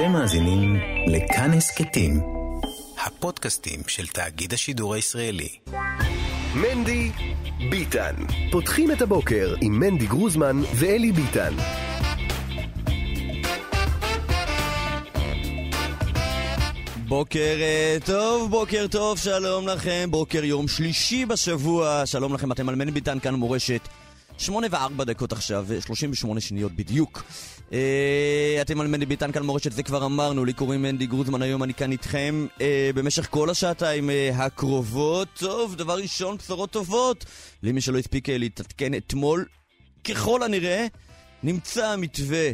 אתם מאזינים לכאן הסכתים, הפודקאסטים של תאגיד השידור הישראלי. מנדי ביטן. פותחים את הבוקר עם מנדי גרוזמן ואלי ביטן. בוקר אה, טוב, בוקר טוב, שלום לכם, בוקר יום שלישי בשבוע, שלום לכם, אתם על מני ביטן כאן מורשת. שמונה וארבע דקות עכשיו, שלושים ושמונה שניות בדיוק. אה, אתם על מני ביטן כאן מורשת, זה כבר אמרנו, לי קוראים מנדי גרוזמן, היום אני כאן איתכם אה, במשך כל השעתיים אה, הקרובות. טוב, דבר ראשון, בשורות טובות. למי שלא הספיק אה, להתעדכן אתמול, ככל הנראה, נמצא מתווה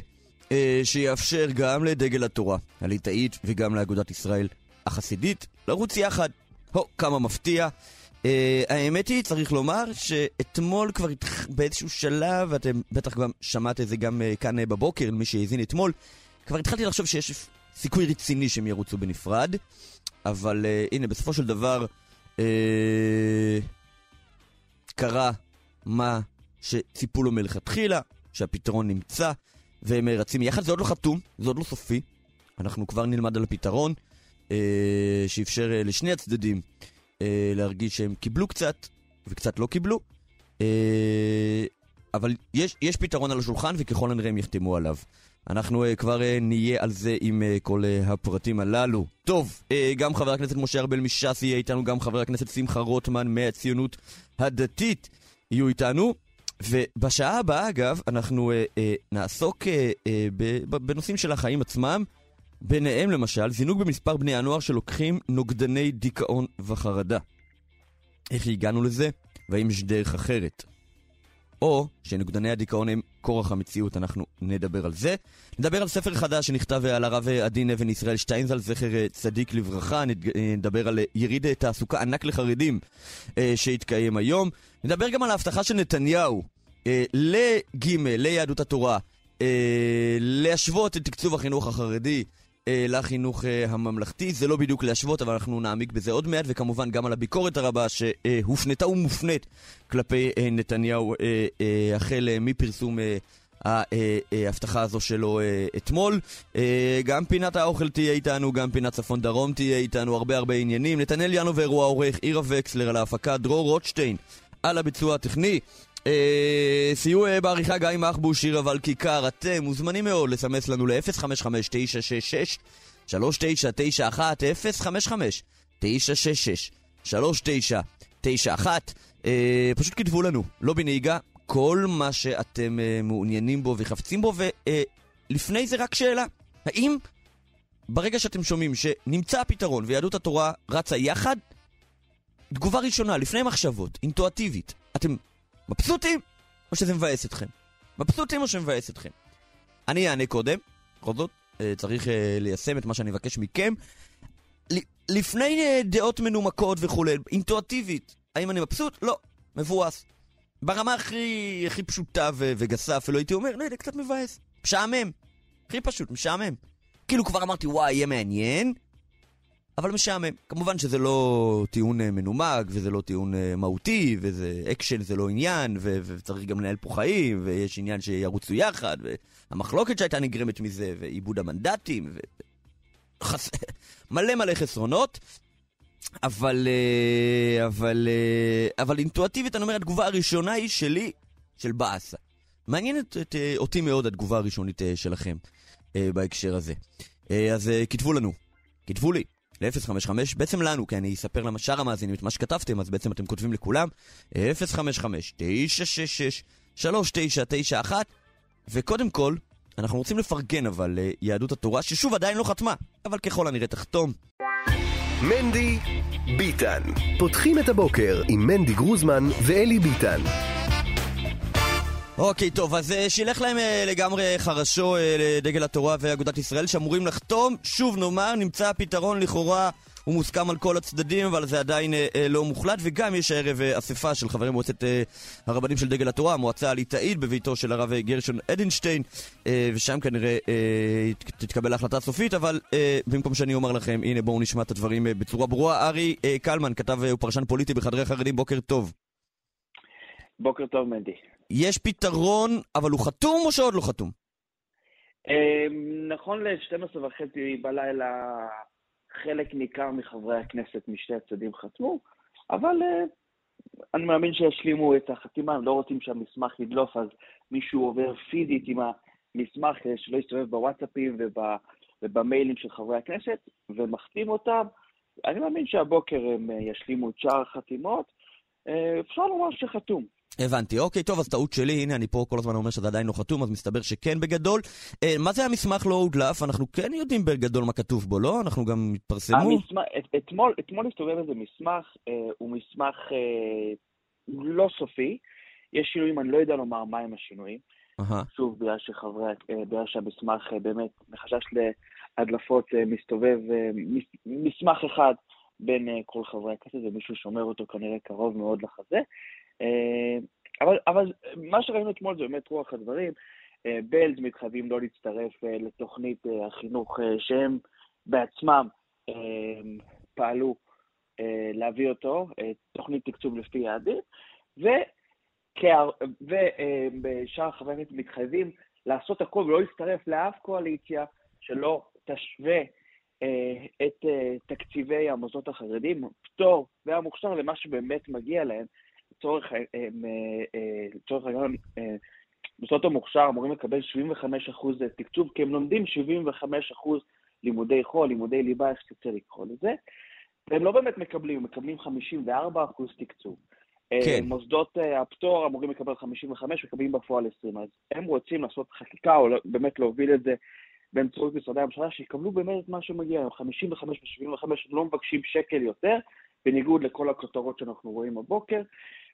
אה, שיאפשר גם לדגל התורה הליטאית וגם לאגודת ישראל החסידית לרוץ יחד. הו, כמה מפתיע. Uh, האמת היא, צריך לומר, שאתמול כבר באיזשהו שלב, ואתם בטח גם שמעתם את זה גם uh, כאן uh, בבוקר, מי שהאזין אתמול, כבר התחלתי לחשוב שיש סיכוי רציני שהם ירוצו בנפרד, אבל uh, הנה, בסופו של דבר, uh, קרה מה שציפו לו מלכתחילה, שהפתרון נמצא, והם רצים יחד, זה עוד לא חתום, זה עוד לא סופי, אנחנו כבר נלמד על הפתרון, uh, שאפשר uh, לשני הצדדים. אה, להרגיש שהם קיבלו קצת, וקצת לא קיבלו. אה, אבל יש, יש פתרון על השולחן, וככל הנראה הם יחתמו עליו. אנחנו אה, כבר אה, נהיה על זה עם אה, כל אה, הפרטים הללו. טוב, אה, גם חבר הכנסת משה ארבל מש"ס יהיה איתנו, גם חבר הכנסת שמחה רוטמן מהציונות הדתית יהיו איתנו. ובשעה הבאה, אגב, אנחנו אה, אה, נעסוק אה, אה, בנושאים של החיים עצמם. ביניהם למשל, זינוק במספר בני הנוער שלוקחים נוגדני דיכאון וחרדה. איך הגענו לזה? והאם יש דרך אחרת? או שנוגדני הדיכאון הם כורח המציאות, אנחנו נדבר על זה. נדבר על ספר חדש שנכתב על הרב עדין אבן ישראל שטיינזל, זכר צדיק לברכה. נדבר על יריד תעסוקה ענק לחרדים שהתקיים היום. נדבר גם על ההבטחה של נתניהו לג' ליהדות התורה להשוות את תקצוב החינוך החרדי אה, לחינוך אה, הממלכתי. זה לא בדיוק להשוות, אבל אנחנו נעמיק בזה עוד מעט, וכמובן גם על הביקורת הרבה שהופנתה ומופנית כלפי אה, נתניהו החל מפרסום ההבטחה הזו שלו אתמול. גם פינת האוכל תהיה איתנו, גם פינת צפון דרום תהיה איתנו, הרבה הרבה עניינים. נתנאל ינובר הוא העורך, עירה וקסלר על ההפקה, דרור רוטשטיין על הביצוע הטכני. אה, סיוע בעריכה גיא מחבוש, שיר אבל כיכר, אתם מוזמנים מאוד לסמס לנו ל-055-966-3991, 055-966-3991. אה, פשוט כתבו לנו, לא בנהיגה, כל מה שאתם אה, מעוניינים בו וחפצים בו, ולפני זה רק שאלה, האם ברגע שאתם שומעים שנמצא הפתרון ויהדות התורה רצה יחד, תגובה ראשונה, לפני מחשבות, אינטואטיבית, אתם מבסוטים, או שזה מבאס אתכם? מבסוטים או שמבאס אתכם? אני אענה קודם, בכל זאת, אה, צריך אה, ליישם את מה שאני מבקש מכם. לפני אה, דעות מנומקות וכולי, אינטואטיבית, האם אני מבסוט? לא, מבואס. ברמה הכי, הכי פשוטה ו- וגסה, אפילו הייתי אומר, לא יודע, קצת מבאס. משעמם. הכי פשוט, משעמם. כאילו כבר אמרתי, וואי, יהיה מעניין, אבל משעמם. כמובן שזה לא טיעון אה, מנומק, וזה לא טיעון אה, מהותי, וזה אקשן זה לא עניין, ו- וצריך גם לנהל פה חיים, ויש עניין שירוצו יחד, והמחלוקת שהייתה נגרמת מזה, ואיבוד המנדטים, ו... חס... מלא מלא חסרונות. אבל, אה, אבל, אבל אינטואטיבית אני אומר, התגובה הראשונה היא שלי, של באסה. מעניינת את, אותי מאוד התגובה הראשונית שלכם בהקשר הזה. אז כתבו לנו, כתבו לי, ל-055, בעצם לנו, כי אני אספר לשאר המאזינים את מה שכתבתם, אז בעצם אתם כותבים לכולם, 055-966-3991, וקודם כל, אנחנו רוצים לפרגן אבל ליהדות התורה, ששוב עדיין לא חתמה, אבל ככל הנראה תחתום. מנדי ביטן. פותחים את הבוקר עם מנדי גרוזמן ואלי ביטן. אוקיי, טוב, אז uh, שילך להם uh, לגמרי חרשו uh, לדגל התורה ואגודת ישראל שאמורים לחתום. שוב נאמר, נמצא פתרון לכאורה, הוא מוסכם על כל הצדדים, אבל זה עדיין לא מוחלט. וגם יש הערב אספה של חברי מועצת הרבנים של דגל התורה, המועצה הליטאית בביתו של הרב גרשון אדינשטיין, ושם כנראה תתקבל ההחלטה הסופית, אבל במקום שאני אומר לכם, הנה בואו נשמע את הדברים בצורה ברורה. ארי קלמן, כתב ופרשן פוליטי בחדרי החרדים, בוקר טוב. בוקר טוב, מנדי. יש פתרון, אבל הוא חתום או שעוד לא חתום? אמ, נכון ל-12 וחצי בלילה חלק ניכר מחברי הכנסת משתי הצדדים חתמו, אבל אה, אני מאמין שישלימו את החתימה, הם לא רוצים שהמסמך ידלוף, אז מישהו עובר פיזית עם המסמך כדי שלא יסתובב בוואטסאפים ובמיילים של חברי הכנסת, ומחתים אותם. אני מאמין שהבוקר הם אה, ישלימו את שאר החתימות. אה, אפשר לומר שחתום. הבנתי, אוקיי, טוב, אז טעות שלי, הנה, אני פה כל הזמן אומר שזה עדיין לא חתום, אז מסתבר שכן בגדול. אה, מה זה המסמך לא הודלף? אנחנו כן יודעים בגדול מה כתוב בו, לא? אנחנו גם התפרסמו. המסמך, את, אתמול, אתמול הסתובב איזה מסמך, אה, הוא מסמך אה, לא סופי. יש שינויים, אני לא יודע לומר מהם השינויים. אהה. שוב, בגלל שחברי, אה, בגלל שהמסמך אה, באמת, מחשש להדלפות, אה, מסתובב מס- מסמך אחד בין כל חברי הכנסת, ומישהו שומר אותו כנראה קרוב מאוד לחזה. אה, אבל, אבל מה שראינו אתמול זה באמת רוח הדברים. אה, בלז מתחייבים לא להצטרף אה, לתוכנית החינוך שהם בעצמם פעלו להביא אותו, תוכנית תקצוב לפי יעדים, ושאר חברי הכנסת מתחייבים לעשות הכל ולא להצטרף לאף קואליציה שלא תשווה את תקציבי המוסדות החרדים, פטור והמוכשר למה שבאמת מגיע להם. לצורך אה, אה, אה, לצורך העניין, אה, מוסדות המוכשר אמורים לקבל 75% תקצוב, כי הם לומדים 75% לימודי חול, לימודי ליבה, איך שתרצה לקרוא לזה, והם לא באמת מקבלים, הם מקבלים 54% תקצוב. אה, כן. מוסדות אה, הפטור אמורים לקבל 55, מקבלים בפועל 20. אז הם רוצים לעשות חקיקה, או לא- באמת להוביל את זה באמצעות משרדי הממשלה, שיקבלו באמת את מה שמגיע להם, 55 ו-75, הם לא מבקשים שקל יותר, בניגוד לכל הכותרות שאנחנו רואים הבוקר.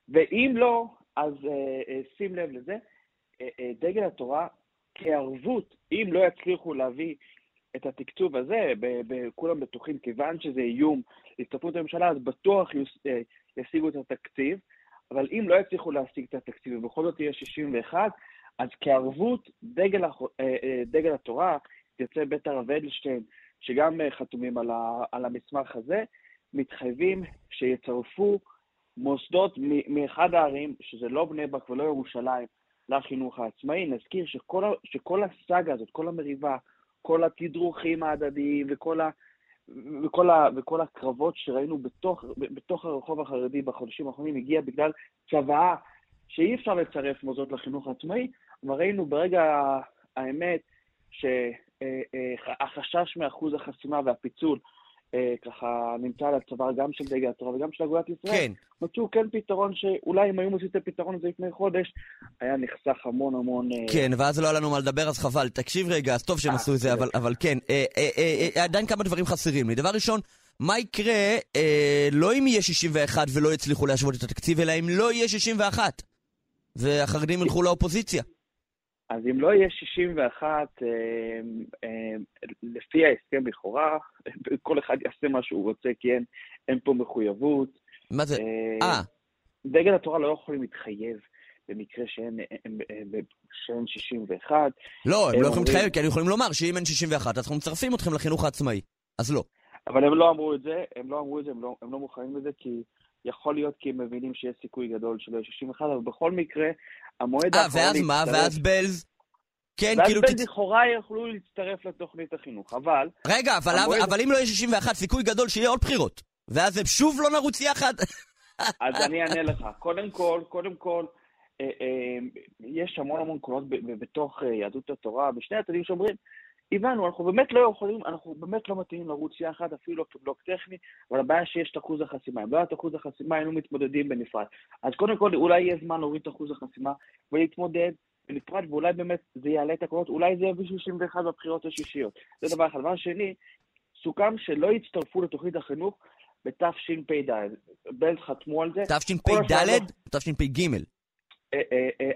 ואם לא, אז אה, אה, שים לב לזה, אה, דגל התורה כערבות, אם לא יצליחו להביא את התקצוב הזה, כולם בטוחים, כיוון שזה איום להצטרפות הממשלה, אז בטוח ישיגו את התקציב, אבל אם לא יצליחו להשיג את התקציב ובכל זאת יהיה 61, אז כערבות, דגל, דגל התורה, יוצאי בית הרב אדלשטיין, שגם חתומים על, על המסמך הזה, מתחייבים שיצרפו מוסדות מאחד הערים, שזה לא בני ברק ולא ירושלים, לחינוך העצמאי. נזכיר שכל, שכל הסאגה הזאת, כל המריבה, כל התדרוכים ההדדיים וכל, ה, וכל, ה, וכל הקרבות שראינו בתוך, בתוך הרחוב החרדי בחודשים האחרונים הגיע בגלל צוואה שאי אפשר לצרף מוסדות לחינוך העצמאי, אבל ראינו ברגע האמת שהחשש מאחוז החסימה והפיצול אה, ככה נמצא על הצוואר גם של דגל התורה וגם של אגודת ישראל. כן. מצאו כן פתרון שאולי אם היו מוצאים את הפתרון הזה לפני חודש, היה נחסך המון המון... אה, כן, ואז לא היה לנו מה לדבר, אז חבל. תקשיב רגע, אז טוב שהם אה, עשו את זה, בסדר. אבל, אבל כן, אה, אה, אה, אה, עדיין כמה דברים חסרים לי. דבר ראשון, מה יקרה אה, לא אם יהיה 61 ולא יצליחו להשוות את התקציב, אלא אם לא יהיה 61, והחרדים ילכו לאופוזיציה. אז אם לא יהיה 61, אה, אה, לפי ההסכם לכאורה, כל אחד יעשה מה שהוא רוצה, כי אין, אין פה מחויבות. מה זה? אה, אה, דגל התורה לא יכולים להתחייב במקרה שאין, אין- אין- שאין 61. לא, הם הם לא יכולים להתחייב, כי הם יכולים לומר שאם אין 61, אז אנחנו מצרפים אתכם לחינוך העצמאי. אז לא. אבל הם לא אמרו את זה, הם לא אמרו את זה, הם לא, הם לא מוכנים לזה, כי יכול להיות כי הם מבינים שיש סיכוי גדול שלא יהיה 61, אבל בכל מקרה, המועד אה, האחרון ואז מה? ואז בלז? כן, ואז כאילו... בלז תצ- לכאורה יכלו להצטרף לתוכנית החינוך, אבל רגע, אבל, המועד- אבל אם לא יהיה 61, סיכוי גדול שיהיה עוד בחירות. ואז הם שוב לא נרוץ יחד. אז אני אענה לך. קודם כל, קודם כל, אה, אה, יש המון המון קולות בתוך אה, יהדות התורה, בשני הצדדים שאומרים, הבנו, אנחנו באמת לא יכולים, אנחנו באמת לא מתאימים לרוץ יחד, אפילו לא כבלוק טכני, אבל הבעיה שיש את אחוז החסימה. אם לא היה את אחוז החסימה, היינו מתמודדים בנפרד. אז קודם כל, אולי יהיה זמן להוריד את אחוז החסימה ולהתמודד בנפרד, ואולי באמת זה יעלה את הקולות, אולי זה יביא 61 בבחירות השישיות. זה דבר אחד. דבר שני, סוכם שלא יצטרפו לתוכנית החינוך בתשפ"ד. בלז חתמו על זה. תשפ"ד? תשפ"ג. אה, אה, אה,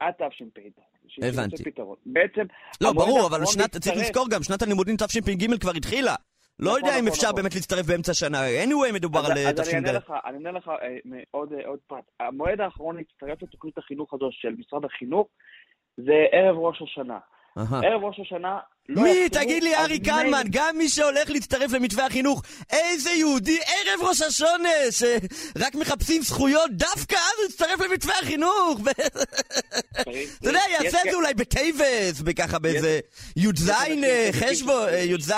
עד תשפ"ד. הבנתי. בעצם... לא, ברור, אבל שנת, צריך לזכור גם, שנת הלימודים תשפ"ג כבר התחילה. לא נכון, יודע אם נכון, אפשר נכון. באמת להצטרף באמצע שנה. anyway, מדובר אז, על אה, אז אני אענה תשפ"ד. לך, אני אענה לך אה, עוד, אה, עוד פרט. המועד האחרון להצטרף לתוכנית החינוך הזו של משרד החינוך זה ערב ראש השנה. אהה. ערב ראש השנה לא מי, תגיד לי, ארי קלמן, גם מי שהולך להצטרף למתווה החינוך, איזה יהודי ערב ראש השונה, שרק מחפשים זכויות, דווקא אז הוא יצטרף למתווה החינוך. אתה יודע, יעשה את זה אולי בטייבס, בככה באיזה י"ז חשבון, אה, י"ז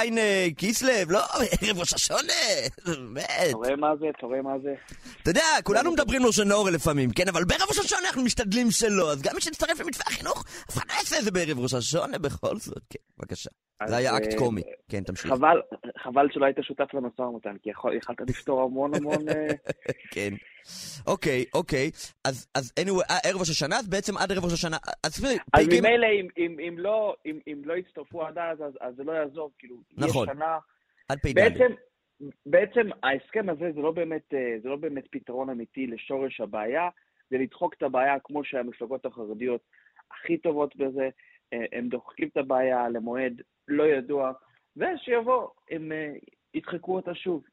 כיסלב, לא, ערב ראש השונה, באמת. אתה רואה מה זה? אתה רואה מה זה? אתה יודע, כולנו מדברים לו שנור לפעמים, כן, אבל בערב ראש השונה אנחנו משתדלים שלא, אז גם מי שמצטרף למתווה החינוך, אף אחד לא יעשה את זה בערב ראש השונה בכל זאת, כן, בבקשה. זה היה אקט אה, קומי, כן, תמשיך. חבל, חבל שלא היית שותף למשא ומתן, כי יכול- יכלת לפתור המון המון... אה, כן. אוקיי, אוקיי, אז, אז anyway, אה, ערב ראש השנה, אז בעצם עד ערב ראש השנה, אז ממילא אם, אם, אם, לא, אם, אם לא יצטרפו עד אז, אז, אז זה לא יעזור, כאילו, נכון. יש שנה... עד פ"ד. בעצם, בעצם ההסכם הזה זה לא, באמת, זה לא באמת פתרון אמיתי לשורש הבעיה, זה לדחוק את הבעיה כמו שהמפלגות החרדיות הכי טובות בזה, הם דוחקים את הבעיה למועד לא ידוע, ושיבוא, הם אה, ידחקו אותה שוב.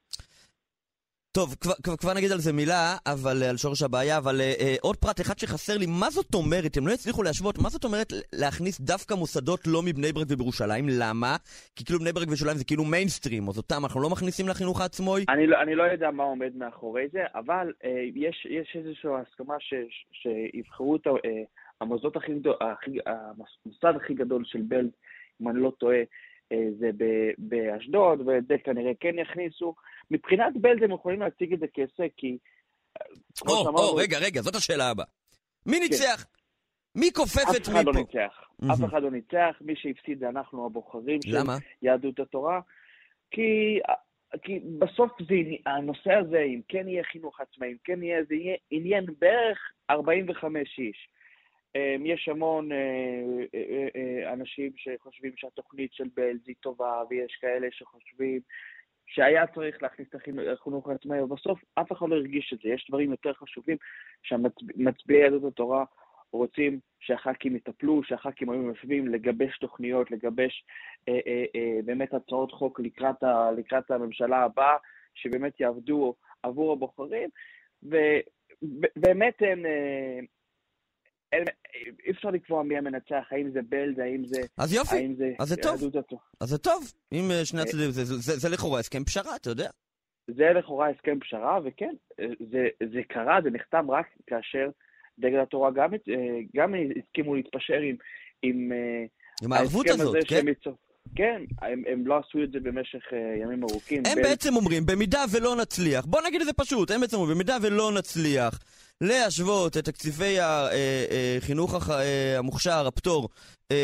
טוב, כבר, כבר, כבר נגיד על זה מילה, אבל אה, על שורש הבעיה, אבל אה, אה, עוד פרט אחד שחסר לי, מה זאת אומרת, הם לא יצליחו להשוות, מה זאת אומרת להכניס דווקא מוסדות לא מבני ברק ובירושלים? למה? כי כאילו בני ברק וירושלים זה כאילו מיינסטרים, אז אותם אנחנו לא מכניסים לחינוך העצמאי? אני לא, אני לא יודע מה עומד מאחורי זה, אבל אה, יש, יש איזושהי הסכמה ש, שיבחרו את אה, המוסדות הכי גדול, הכי, המוסד הכי גדול של בלד, אם אני לא טועה, אה, זה באשדוד, ואת זה כנראה כן יכניסו. מבחינת בלד הם יכולים להציג את זה כהישג, כי... אה, או, כן. או, רגע, רגע, זאת השאלה הבאה. מי ניצח? מי כופף אף את מי אחד לא פה? ניצח. אף אחד לא ניצח, מי שהפסיד זה אנחנו הבוחרים של? יהדות התורה, כי, כי בסוף זה, הנושא הזה, אם כן יהיה חינוך עצמאי, אם כן יהיה, זה יהיה עניין בערך 45 איש. אמ, יש המון אה, אה, אה, אנשים שחושבים שהתוכנית של בלז היא טובה, ויש כאלה שחושבים שהיה צריך להכניס את החינוך- העצמאי, ובסוף אף אחד לא הרגיש את זה. יש דברים יותר חשובים שהמצביעי יהדות התורה רוצים שהח"כים יטפלו, שהח"כים היו יושבים לגבש תוכניות, לגבש אה, אה, אה, באמת הצעות חוק לקראת, ה, לקראת הממשלה הבאה, שבאמת יעבדו עבור הבוחרים, ובאמת אה, אין, אי אפשר לקבוע מי המנצח, האם זה בלד, האם זה, אז יופי, זה אז זה טוב. אז זה טוב. אם אה, שני הצדדים, זה- זה- זה זה לכאורה הסכם פשרה, אתה יודע. זה לכאורה הסכם פשרה, וכן, זה, זה קרה, זה נחתם רק כאשר דגל התורה גם, אה, גם הסכימו להתפשר עם, עם אה, עם הערבות הזאת, כן? יצטרפו. כן, הם, הם לא עשו את זה במשך אה, ימים ארוכים. הם בין- בעצם אומרים, במידה ולא נצליח, בוא נגיד את זה פשוט, הם בעצם אומרים, במידה ולא נצליח להשוות את תקציבי החינוך הח- אה, המוכשר, הפטור, אה,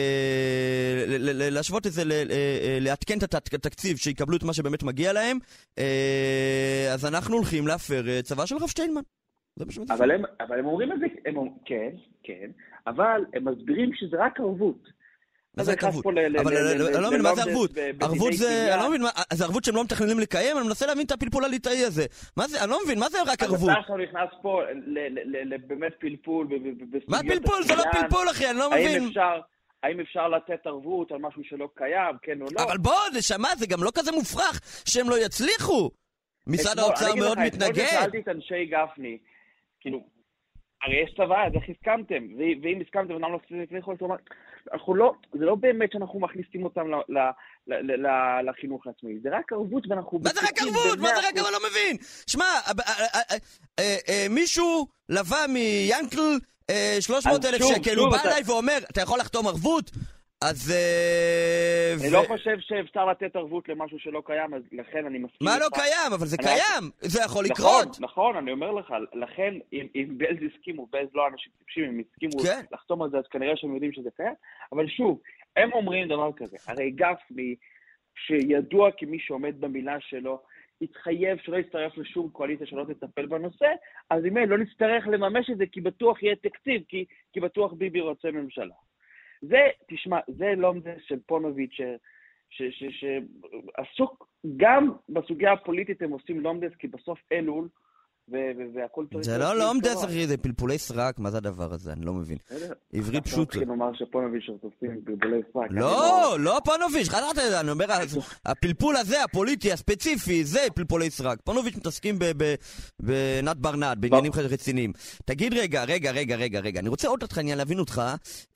ל- ל- להשוות את זה, אה, אה, לעדכן את הת- התקציב, שיקבלו את מה שבאמת מגיע להם, אה, אז אנחנו הולכים להפר אה, צבא של הרב שטיינמן. זה מה שמדבר. אבל הם, אומרים את זה, כן, כן, אבל הם מסבירים שזה רק ערבות. מה זה ערבות? אבל אני לא- לא מבין, מה זה ערבות? ערבות זה. אני לא מבין, זה ערבות שהם לא מתכננים לקיים? אני מנסה להבין את הפלפול הליטאי הזה. מה זה, אני לא מבין, מה זה רק ערבות? עכשיו נכנס פה ל- ל- ל- ל- באמת פלפול מה פלפול? זה לא. פלפול, אחי, אני לא מבין. האם אפשר לתת ערבות על משהו שלא קיים, כן או לא? אבל בוא, נשמה, זה גם לא כזה מופרך שהם לא יצליחו. משרד אתמול- האוצר מאוד לך, אתמול מתנגד. כששאלתי את אנשי גפני, כאילו, הרי יש צבא, אז איך הסכמתם? ואם הסכמתם, למה לא הצליחו? אז הוא אמר, אנחנו לא, זה לא באמת שאנחנו מכניסים אותם ל- ל- ל- ל- לחינוך העצמאי, זה רק ערבות ואנחנו... מה זה רק ערבות? מה זה רק ערבות? אני לא מבין. שמע, אה, אה, אה, מישהו לווה מיאנקל אה, 300 אלף שקל, הוא בא אליי ואומר, אתה יכול לחתום ערבות? אז... אה, אני ו- לא חושב שאפשר לתת ערבות למשהו שלא קיים, אז לכן אני מסכים מה לא איתך. קיים? אבל זה אני- קיים, זה יכול נכון, לקרות. נכון, אני אומר לך, לכן אם, אם בלז הסכימו, בלז לא אנשים טיפשים, הם הסכימו כן. לחתום על זה, אז כנראה שהם יודעים שזה קיים, אבל שוב, הם אומרים דבר כזה, הרי גפני, שידוע כמי שעומד במילה שלו, התחייב שלא יצטרף לשום קואליציה שלא תטפל בנושא, אז אם לא נצטרך לממש את זה, כי בטוח יהיה תקציב, כי, כי בטוח ביבי רוצה ממשלה. זה, תשמע, זה לומדס של פונוביץ' שעסוק, גם בסוגיה הפוליטית הם עושים לומדס, כי בסוף אלול והכל צריך... זה לא, לא עומדס, אחי, זה פלפולי סרק, מה זה הדבר הזה? אני לא מבין. עברית פשוטה. אתה מתחיל לומר שפונוביץ' עושים פלפולי סרק. לא, לא פונוביץ', חזרת לזה, אני אומר, הפלפול הזה, הפוליטי, הספציפי, זה פלפולי סרק. פונוביץ' מתעסקים בנת ברנט, בעניינים רציניים. תגיד רגע, רגע, רגע, רגע, רגע, אני רוצה עוד אותך עניין להבין אותך,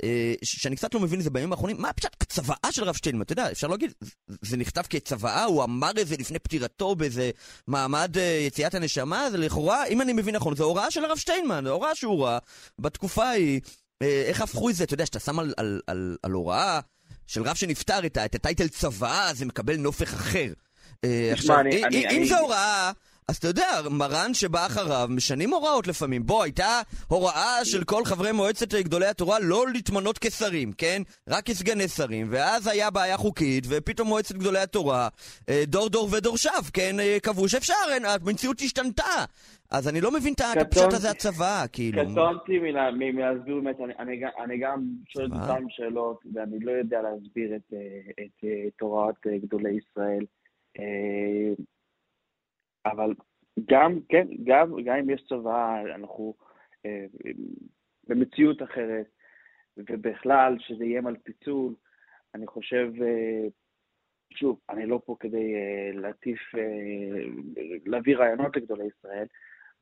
אה, שאני קצת לא מבין את זה בימים האחרונים, מה פשוט הצוואה של רב שטיינמן, אתה יודע, אפשר להגיד, זה נכתב כצוואה, הוא אמר את זה לפני פטירתו באיזה מעמד אה, יציאת הנשמה, זה לכאורה, אם אני מבין נכון, זו הוראה של הרב שטיינמן, זו הוראה שהוא ראה בתקופה ההיא. אה, איך הפכו את זה, אתה יודע, שאתה שם על, על, על, על הוראה של רב שנפטר את, את הטייטל צוואה, זה מקבל נופך אחר. עכשיו, אם זו הוראה... אז אתה יודע, מרן שבא אחריו, משנים הוראות לפעמים. בוא, הייתה הוראה של כל חברי מועצת גדולי התורה לא להתמנות כשרים, כן? רק כסגני שרים, ואז היה בעיה חוקית, ופתאום מועצת גדולי התורה, אה, דור דור ודורשיו, כן, אה, קבעו שאפשר, המציאות השתנתה. אז אני לא מבין את הפשט הזה הצבא, כאילו. קטונתי מלהסביר באמת, אני גם שואל אותם שאלות, ואני לא יודע להסביר את אה, תורת גדולי ישראל. אבל גם, כן, גם, גם אם יש צבא, אנחנו אה, במציאות אחרת, ובכלל, שזה איים על פיצול, אני חושב, אה, שוב, אני לא פה כדי אה, להטיף, אה, להביא רעיונות לגדולי ישראל,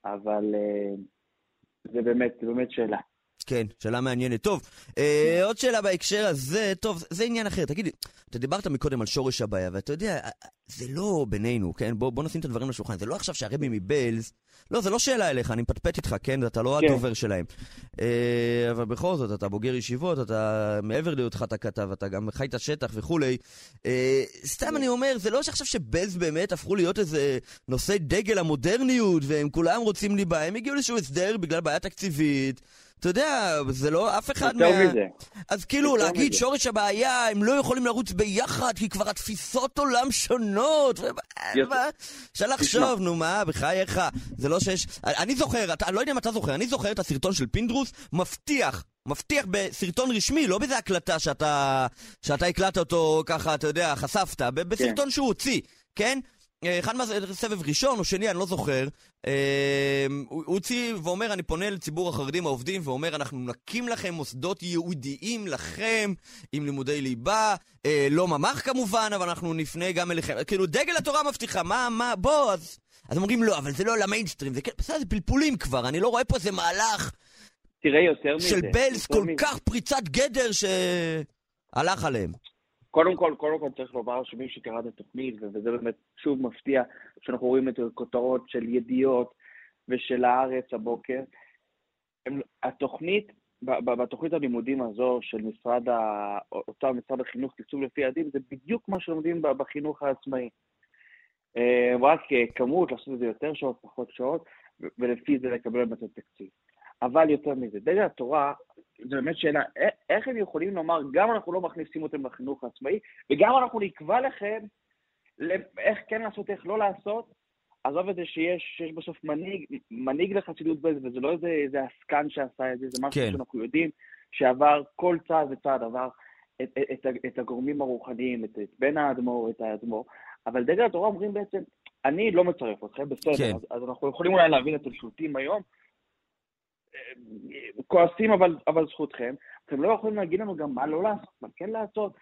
אבל אה, זה באמת, זה באמת שאלה. כן, שאלה מעניינת. טוב, אה, עוד שאלה בהקשר הזה, טוב, זה עניין אחר. תגיד אתה דיברת מקודם על שורש הבעיה, ואתה יודע, זה לא בינינו, כן? בוא, בוא נשים את הדברים על השולחן. זה לא עכשיו שהרבי מבלז... לא, זה לא שאלה אליך, אני מפטפט איתך, כן? אתה לא כן. הדובר שלהם. אה, אבל בכל זאת, אתה בוגר ישיבות, אתה מעבר להיותך אתה כתב, אתה גם חי את השטח וכולי. אה, סתם אני אומר, זה לא שעכשיו שבלז באמת הפכו להיות איזה נושא דגל המודרניות, והם כולם רוצים ליבה, הם הגיעו לאיזשהו הסדר בגלל בעיה תקציבית. אתה יודע, זה לא אף אחד מה... יותר מזה. אז כאילו, להגיד. שורש הבעיה, הם לא יכולים לרוץ ביחד, כי כבר התפיסות עולם שונות. אפשר לחשוב, נו מה, בחייך. זה לא שיש... אני זוכר, אני לא יודע אם אתה זוכר, אני זוכר את הסרטון של פינדרוס, מבטיח. מבטיח בסרטון רשמי, לא באיזה הקלטה שאתה, שאתה הקלטת אותו ככה, אתה יודע, חשפת, בסרטון כן. שהוא הוציא, כן? אה, אחד מהסבב ראשון או שני, אני לא זוכר, אה, הוא הוציא ואומר, אני פונה לציבור החרדים העובדים ואומר, אנחנו נקים לכם מוסדות ייעודיים לכם, עם לימודי ליבה, אה, לא ממ"ח כמובן, אבל אנחנו נפנה גם אליכם. כאילו, דגל התורה מבטיחה, מה, מה, בוא, אז... אז הם אומרים, לא, אבל זה לא למיינסטרים, זה, בסדר, זה פלפולים כבר, אני לא רואה פה איזה מהלך... תראה, יותר מזה. של בלס כל מזה. כך פריצת גדר שהלך עליהם. קודם כל, קודם כל צריך לומר שמי שקרא את התוכנית, וזה באמת שוב מפתיע, שאנחנו רואים את הכותרות של ידיעות ושל הארץ הבוקר, הם, התוכנית, בתוכנית הלימודים הזו של משרד, ה, אותה משרד החינוך, תקצוב לפי יעדים, זה בדיוק מה שלומדים בחינוך העצמאי. אה, רק כמות, לעשות את זה יותר שעות, פחות שעות, ולפי זה לקבל את התקציב. אבל יותר מזה, דגל התורה, זו באמת שאלה, איך הם יכולים לומר, גם אנחנו לא מכניסים אותם לחינוך העצמאי, וגם אנחנו נקבע לכם איך כן לעשות, איך לא לעשות, עזוב את זה שיש, שיש בסוף מנהיג, מנהיג לחסידות בזה, וזה לא איזה, איזה עסקן שעשה את זה, זה משהו כן. שאנחנו יודעים שעבר כל צעד וצעד, עבר את, את, את, את הגורמים הרוחניים, את, את בן האדמו"ר, את האדמו"ר, אבל דגל התורה אומרים בעצם, אני לא מצרף אתכם, בסדר, כן. אז, אז אנחנו יכולים אולי להבין את השלוטים היום, כועסים, אבל, אבל זכותכם. אתם לא יכולים להגיד לנו גם מה לא לעשות, מה כן לעשות.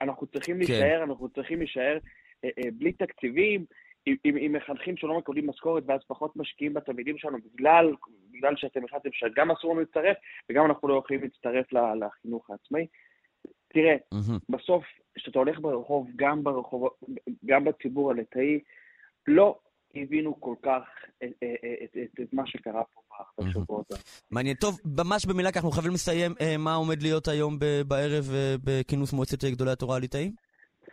אנחנו צריכים כן. להישאר, אנחנו צריכים להישאר אה, אה, בלי תקציבים, עם, עם, עם מחנכים שלא מקבלים משכורת ואז פחות משקיעים בתלמידים שלנו בגלל, בגלל שאתם החלטתם שגם אסור לנו להצטרף וגם אנחנו לא יכולים להצטרף לחינוך העצמאי. תראה, mm-hmm. בסוף, כשאתה הולך ברחוב, גם ברחוב, גם בציבור הליטאי, לא הבינו כל כך את, את, את, את מה שקרה פה בשבועות מעניין. טוב, ממש במילה, כי אנחנו חייבים לסיים. אה, מה עומד להיות היום בערב אה, בכינוס מועצת גדולי התורה הליטאים?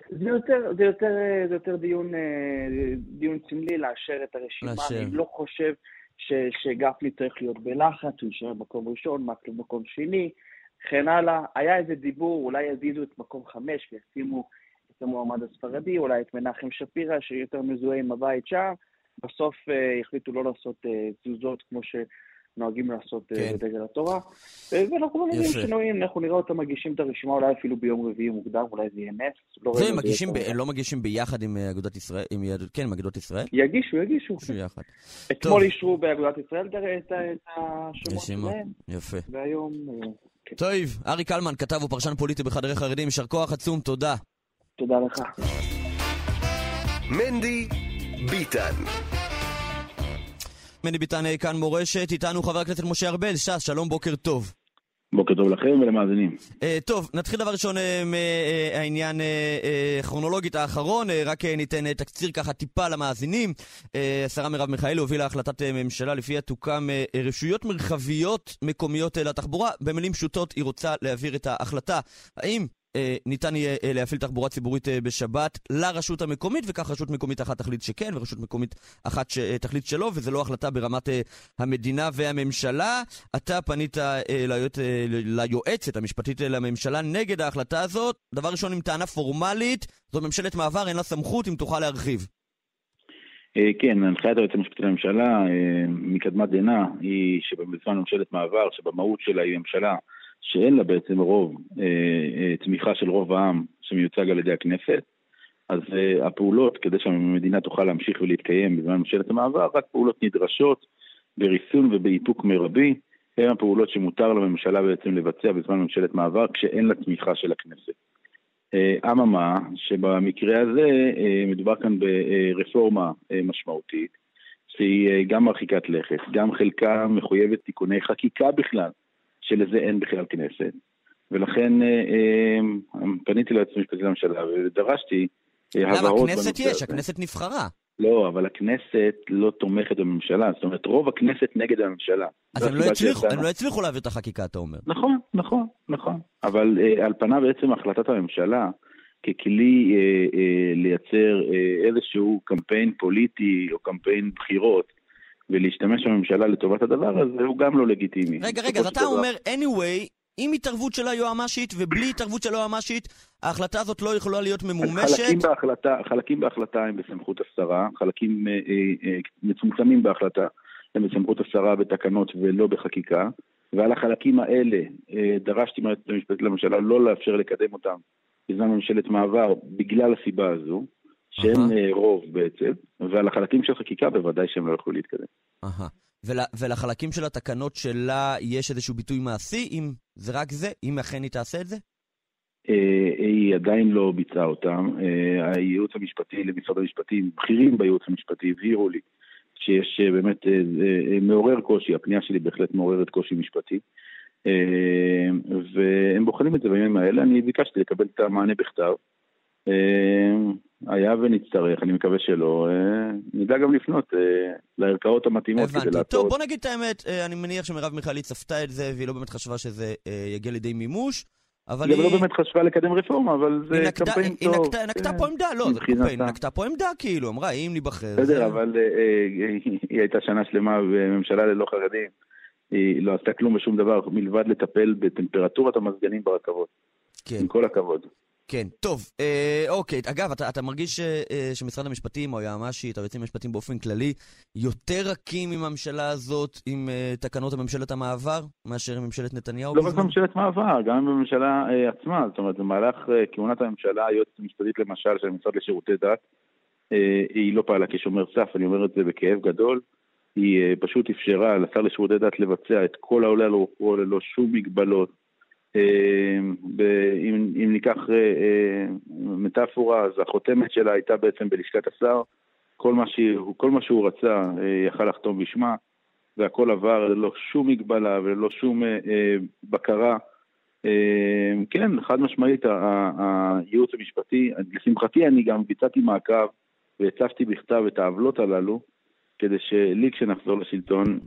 זה יותר, זה יותר, זה יותר דיון, אה, דיון סמלי לאשר את הרשימה. לאשר. אני לא חושב ש, שגפני צריך להיות בלחץ, הוא יישאר במקום ראשון, מקלב במקום שני, וכן הלאה. היה איזה דיבור, אולי יזיזו את מקום חמש וישימו המועמד הספרדי, אולי את מנחם שפירא, שיותר מזוהה עם הבית שם. בסוף uh, החליטו לא לעשות uh, תזוזות כמו, ש, נוהגים לעשות אה, כן. בדגל התורה, אה, ואנחנו לא מבינים. שינויים, אנחנו נראה אותם מגישים את הרשימה אולי אפילו ביום רביעי מוקדם, אולי זה יהיה נס. לא זה את מגישים, ב- לא מגישים ביחד עם אה, אגודת ישראל, עם יהדות, כן, עם אגודת ישראל? יגישו, יגישו. יגישו יחד. אתמול אישרו באגודת ישראל את את את השמות. שלהם, יפה. והיום... אה, כן. טוב, ארי קלמן, כתב ופרשן פוליטי בחדרי חרדים, יישר כוח עצום, תודה. תודה לך. מנדי ביטן. מני ביטן אה, כאן מורשת, איתנו חבר הכנסת משה ארבל, ש"ס, שלום, בוקר טוב. בוקר טוב לכם ולמאזינים. Uh, טוב, נתחיל דבר ראשון uh, מהעניין uh, uh, כרונולוגית האחרון, uh, רק uh, ניתן uh, תקציר ככה טיפה למאזינים. Uh, השרה מרב מיכאלי הובילה החלטת uh, ממשלה לפיה תוקם uh, רשויות מרחביות מקומיות uh, לתחבורה. במילים פשוטות היא רוצה להעביר את ההחלטה. האם אה, ניתן יהיה אה, להפעיל תחבורה ציבורית אה, בשבת לרשות המקומית, וכך רשות מקומית אחת תחליט שכן, ורשות מקומית אחת שתחליט שלא, וזה לא החלטה ברמת אה, המדינה והממשלה. אתה פנית אה, אה, ליועצת המשפטית אה, לממשלה נגד ההחלטה הזאת. דבר ראשון, עם טענה פורמלית, זו ממשלת מעבר, אין לה סמכות, אם תוכל להרחיב. אה, כן, הנחיית היועץ המשפטי לממשלה אה, מקדמת דנא היא שבזמן ממשלת מעבר, שבמהות שלה היא ממשלה שאין לה בעצם רוב, אה, אה, תמיכה של רוב העם שמיוצג על ידי הכנסת, אז אה, הפעולות, כדי שהמדינה תוכל להמשיך ולהתקיים בזמן ממשלת המעבר, רק פעולות נדרשות בריסון ובאיפוק מרבי, הן הפעולות שמותר לממשלה בעצם לבצע בזמן ממשלת מעבר כשאין לה תמיכה של הכנסת. אממה, שבמקרה הזה מדובר כאן ברפורמה משמעותית, שהיא גם מרחיקת לכת, גם חלקה מחויבת תיקוני חקיקה בכלל, שלזה אין בכלל כנסת. ולכן אה, אה, פניתי ליועץ המשפטי לממשלה ודרשתי אה, למה? הבהרות הכנסת בנושא יש, הזה. הכנסת נבחרה. לא, אבל הכנסת לא תומכת בממשלה, זאת אומרת רוב הכנסת נגד הממשלה. אז הם לא הצליחו, שיצאנו. הם לא הצליחו להעביר את החקיקה, אתה אומר. נכון, נכון, נכון. אבל אה, על פניו בעצם החלטת הממשלה ככלי אה, אה, לייצר אה, איזשהו קמפיין פוליטי או קמפיין בחירות ולהשתמש בממשלה לטובת הדבר הזה הוא גם לא לגיטימי. רגע, רגע, אז אתה דבר- אומר, anyway, עם התערבות של היועמ"שית ובלי התערבות של היועמ"שית, ההחלטה הזאת לא יכולה להיות ממומשת. חלקים בהחלטה, חלקים בהחלטה הם בסמכות השרה, חלקים אה, אה, מצומצמים בהחלטה הם בסמכות השרה בתקנות ולא בחקיקה, ועל החלקים האלה אה, דרשתי מהיועצת המשפטית לממשלה לא לאפשר לקדם אותם בזמן ממשלת מעבר בגלל הסיבה הזו, שהם. אה, רוב בעצם, ועל החלקים של חקיקה בוודאי שהם לא יכלו להתקדם. אהה. ול, ולחלקים של התקנות שלה יש איזשהו ביטוי מעשי, אם זה רק זה, אם אכן היא תעשה את זה? אה, היא עדיין לא ביצעה אותם. אה, הייעוץ המשפטי למשרד המשפטים, בכירים בייעוץ המשפטי הבהירו לי שיש באמת, מעורר קושי, הפנייה שלי בהחלט מעוררת קושי משפטי. והם בוחנים את זה בימים האלה, אני ביקשתי לקבל את המענה בכתב. היה ונצטרך, אני מקווה שלא, אה, נדע גם לפנות אה, לערכאות המתאימות כדי הבנתי. לעצור טוב, את בוא נגיד את האמת, אה, אני מניח שמרב מיכאלי צפתה את זה, והיא לא באמת חשבה שזה יגיע לידי מימוש, אבל היא היא... גם לא באמת חשבה לקדם רפורמה, אבל זה היא נקטה- קמפיין היא טוב. נקטה- נקטה כן. פה עמדה, לא, זה. קמפיין, היא נקטה פה עמדה, כאילו, אמרה, אם ניבחר... בסדר, אבל היא הייתה שנה שלמה בממשלה ללא חרדים. היא לא עשתה כלום ושום דבר מלבד לטפל בטמפרטורת המזגנים ברכבות. כן. עם כל הכבוד. כן, טוב, אה, אוקיי. אגב, אתה, אתה מרגיש אה, אה, שמשרד המשפטים או היועמ"שית, היועצים המשפטיים באופן כללי, יותר רכים עם הממשלה הזאת, עם אה, תקנות הממשלת המעבר, מאשר עם ממשלת נתניהו לא רק? בממשלת מעבר, גם בממשלה אה, עצמה. זאת אומרת, במהלך אה, כהונת הממשלה, היועצת המשפטית למשל של המשרד לשירותי דת, אה, היא לא פעלה כשומר סף, אני אומר את זה בכאב גדול. היא אה, פשוט אפשרה לשר לשירותי דת לבצע את כל העולה על רוחו ללא שום מגבלות. אה, אם, אם ניקח אה, מטאפורה, אז החותמת שלה הייתה בעצם בלשכת השר. כל מה, שהוא, כל מה שהוא רצה אה, יכל לחתום בשמה, והכל עבר ללא שום מגבלה וללא שום בקרה. כן, חד משמעית, הייעוץ המשפטי, לשמחתי אני גם ביצעתי מעקב והצפתי בכתב את העוולות הללו, כדי שלי כשנחזור לשלטון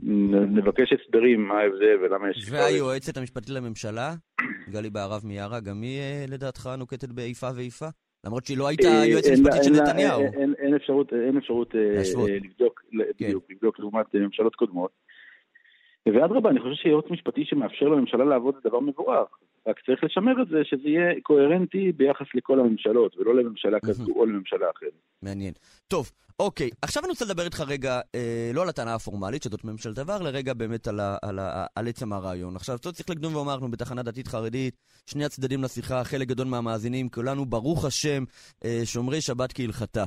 נבקש הסברים מה ההבדל ולמה יש... והיועצת המשפטית לממשלה, גלי בהרב מיארה, גם היא אה, לדעתך נוקטת באיפה ואיפה? למרות שהיא לא הייתה אה, היועצת המשפטית של נתניהו. אין- אפשרות, אין אפשרות אה, לבדוק, כן. בדיוק, לבדוק לעומת ממשלות קודמות. ואדרבה, אני חושב שייעוץ משפטי שמאפשר לממשלה לעבוד זה דבר מבורך. רק צריך לשמר את זה, שזה יהיה קוהרנטי ביחס לכל הממשלות, ולא לממשלה כזו או לממשלה אחרת. מעניין. טוב, אוקיי, עכשיו אני רוצה לדבר איתך רגע, אה, לא על הטענה הפורמלית, שזאת ממשלת עבר, לרגע באמת על, ה, על, ה, על עצם הרעיון. עכשיו, אתה צריך לקדום ולומר, אנחנו בתחנה דתית חרדית, שני הצדדים לשיחה, חלק גדול מהמאזינים, כולנו, ברוך השם, אה, שומרי שבת כהלכתה.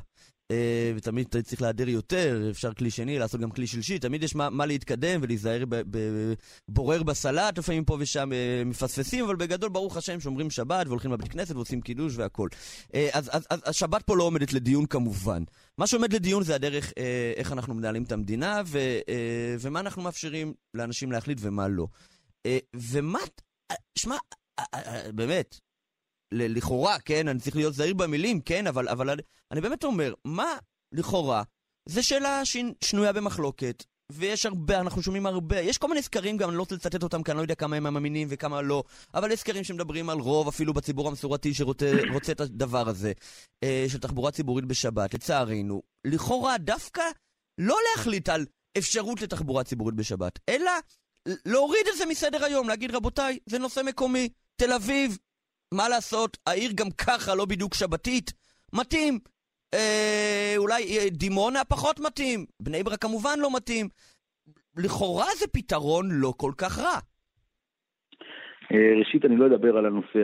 אה, ותמיד צריך להדר יותר, אפשר כלי שני, לעשות גם כלי שלישי, תמיד יש מה, מה להתקדם ולהיזהר בבורר בסלט, לפעמים פה ושם אה, מפספסים, אבל בגדול, ברוך השם, שומרים שבת והולכים לבית כנסת ועושים קידוש והכל. אה, אז, אז, אז השבת פה לא עומדת לדיון כמובן. מה שעומד לדיון זה הדרך איך אנחנו מנהלים את המדינה ו, ומה אנחנו מאפשרים לאנשים להחליט ומה לא. ומה, שמע, באמת, לכאורה, כן, אני צריך להיות זהיר במילים, כן, אבל, אבל אני, אני באמת אומר, מה לכאורה? זו שאלה שנויה במחלוקת, ויש הרבה, אנחנו שומעים הרבה, יש כל מיני סקרים גם, אני לא רוצה לצטט אותם כי אני לא יודע כמה הם מאמינים וכמה לא, אבל יש סקרים שמדברים על רוב, אפילו בציבור המסורתי שרוצה את הדבר הזה, אה, של תחבורה ציבורית בשבת, לצערנו. לכאורה דווקא לא להחליט על אפשרות לתחבורה ציבורית בשבת, אלא להוריד את זה מסדר היום, להגיד רבותיי, זה נושא מקומי, תל אביב, מה לעשות, העיר גם ככה לא בדיוק שבתית, מתאים. אה, אולי אה, דימונה פחות מתאים, בני ברק כמובן לא מתאים. לכאורה זה פתרון לא כל כך רע. אה, ראשית, אני לא אדבר על הנושא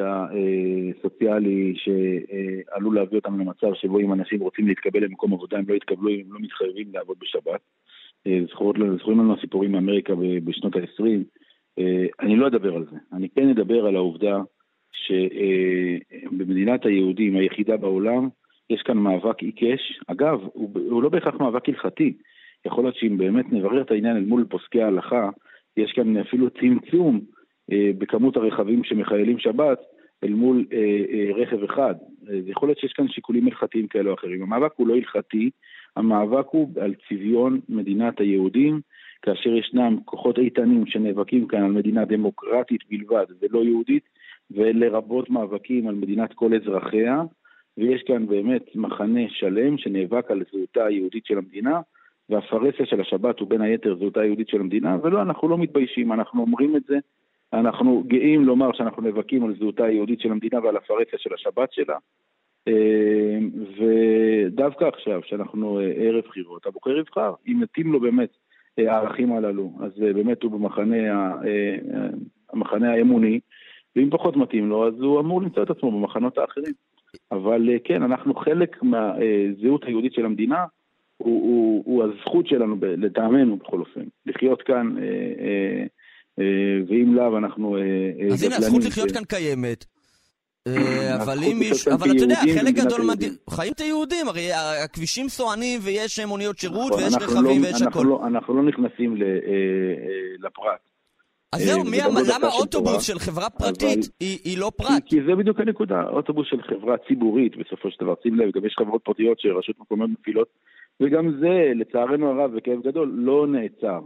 הסוציאלי שעלול להביא אותם למצב שבו אם אנשים רוצים להתקבל למקום עבודה, הם לא יתקבלו הם לא מתחייבים לעבוד בשבת. אה, זכורים לנו הסיפורים מאמריקה בשנות ה-20. אני לא אדבר על זה. אני כן אדבר על העובדה שבמדינת היהודים היחידה בעולם, יש כאן מאבק עיקש. אגב, הוא, הוא לא בהכרח מאבק הלכתי. יכול להיות שאם באמת נברר את העניין אל מול פוסקי ההלכה, יש כאן אפילו צמצום אה, בכמות הרכבים שמחיילים שבת אל מול אה, אה, רכב אחד. אה, יכול להיות שיש כאן שיקולים הלכתיים כאלה או אחרים. המאבק הוא לא הלכתי, המאבק הוא על צביון מדינת היהודים, כאשר ישנם כוחות איתנים שנאבקים כאן על מדינה דמוקרטית בלבד ולא יהודית, ולרבות מאבקים על מדינת כל אזרחיה, ויש כאן באמת מחנה שלם שנאבק על זהותה היהודית של המדינה, והפרהסיה של השבת הוא בין היתר זהותה היהודית של המדינה, ולא, אנחנו לא מתביישים, אנחנו אומרים את זה, אנחנו גאים לומר שאנחנו נאבקים על זהותה היהודית של המדינה ועל הפרהסיה של השבת שלה. אה, ודווקא עכשיו, שאנחנו אה, ערב בחירות, הבוחר יבחר, אם מתאים לו באמת אה, הערכים הללו, אז באמת הוא במחנה המחנה האמוני, ואם פחות מתאים לו, אז הוא אמור למצוא את עצמו במחנות האחרים. אבל אה, כן, אנחנו חלק מהזהות היהודית של המדינה, הוא, הוא, הוא הזכות שלנו, לטעמנו בכל אופן, לחיות כאן, אה, אה, אה, ואם לאו אנחנו... אה, אה אז הנה, הזכות לחיות כאן קיימת. אבל אם יש, אבל אתה יודע, חלק גדול מדהים, חיים את היהודים, הרי הכבישים סוענים ויש מוניות שירות נכון, ויש רכבים לא- ויש הכל. לא- אנחנו לא נכנסים לפרט. אז זהו, מי, למה אוטובוס של חברה פרטית היא, לא פרט? כי, זה בדיוק הנקודה, אוטובוס של חברה ציבורית בסופו של דבר, שים לב, גם יש חברות פרטיות שרשות מקומיות מפעילות, וגם זה, לצערנו הרב וכאב גדול, לא נעצר.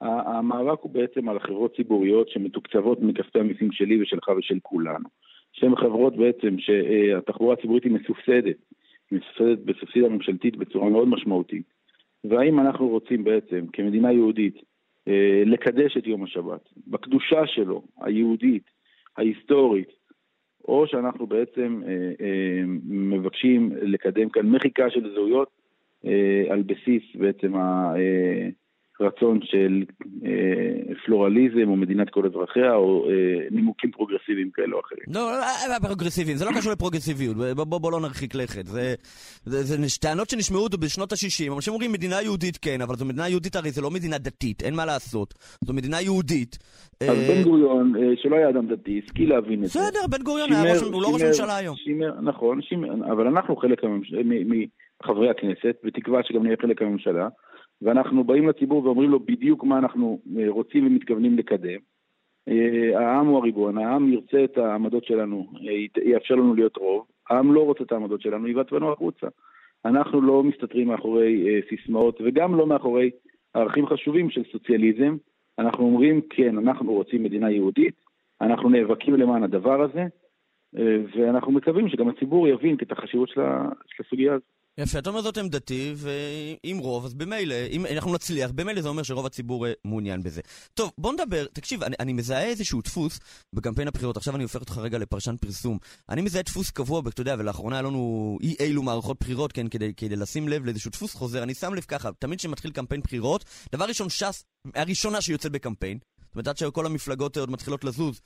המאבק הוא בעצם על חברות ציבוריות שמתוקצבות מכספי המיסים שלי ושלך ושל כולנו. שהן חברות בעצם שהתחבורה הציבורית היא מסובסדת, מסובסדת בסובסידיה ממשלתית בצורה מאוד משמעותית. והאם אנחנו רוצים בעצם, כמדינה יהודית, אה, לקדש את יום השבת, בקדושה שלו, היהודית, ההיסטורית, או שאנחנו בעצם אה, אה, מבקשים לקדם כאן מחיקה של זהויות על בסיס בעצם הרצון של פלורליזם או מדינת כל אזרחיה או נימוקים פרוגרסיביים כאלה או אחרים. לא, לא, לא, לא פרוגרסיביים, זה לא קשור לפרוגרסיביות, בוא, בוא, בוא לא נרחיק לכת. זה, זה, זה טענות שנשמעו בשנות ה-60, אנשים אומרים מדינה יהודית כן, אבל זו מדינה יהודית הרי זה לא מדינה דתית, אין מה לעשות. זו מדינה יהודית. אז בן גוריון, שלא היה אדם דתי, השכיל להבין את זה. בסדר, בן גוריון הוא לא ראש ממשלה היום. נכון, אבל אנחנו חלק מחברי הכנסת, בתקווה שגם נהיה חלק מהממשלה. ואנחנו באים לציבור ואומרים לו בדיוק מה אנחנו אה, רוצים ומתכוונים לקדם. אה, העם הוא הריבון, העם ירצה את העמדות שלנו, אה, יאפשר לנו להיות רוב, העם לא רוצה את העמדות שלנו, יבטבנו החוצה. אנחנו לא מסתתרים מאחורי סיסמאות וגם לא מאחורי ערכים חשובים של סוציאליזם. אנחנו אומרים, כן, אנחנו רוצים מדינה יהודית, אנחנו נאבקים למען הדבר הזה, ואנחנו מקווים שגם הציבור יבין את החשיבות של הסוגיה הזאת. יפה, אתה אומר זאת עמדתי, ועם רוב, אז במילא, אם אנחנו נצליח, במילא זה אומר שרוב הציבור אה, מעוניין בזה. טוב, בוא נדבר, תקשיב, אני, אני מזהה איזשהו דפוס בקמפיין הבחירות, עכשיו אני הופך אותך רגע לפרשן פרסום. אני מזהה דפוס קבוע, אתה יודע, ולאחרונה היה לנו אי אילו מערכות בחירות, כן, כדי, כדי לשים לב לאיזשהו דפוס חוזר. אני שם לב ככה, תמיד כשמתחיל קמפיין בחירות, דבר ראשון, ש"ס, הראשונה שיוצאת בקמפיין, זאת אומרת, עד שכל המפלגות עוד מתחילות לזוז,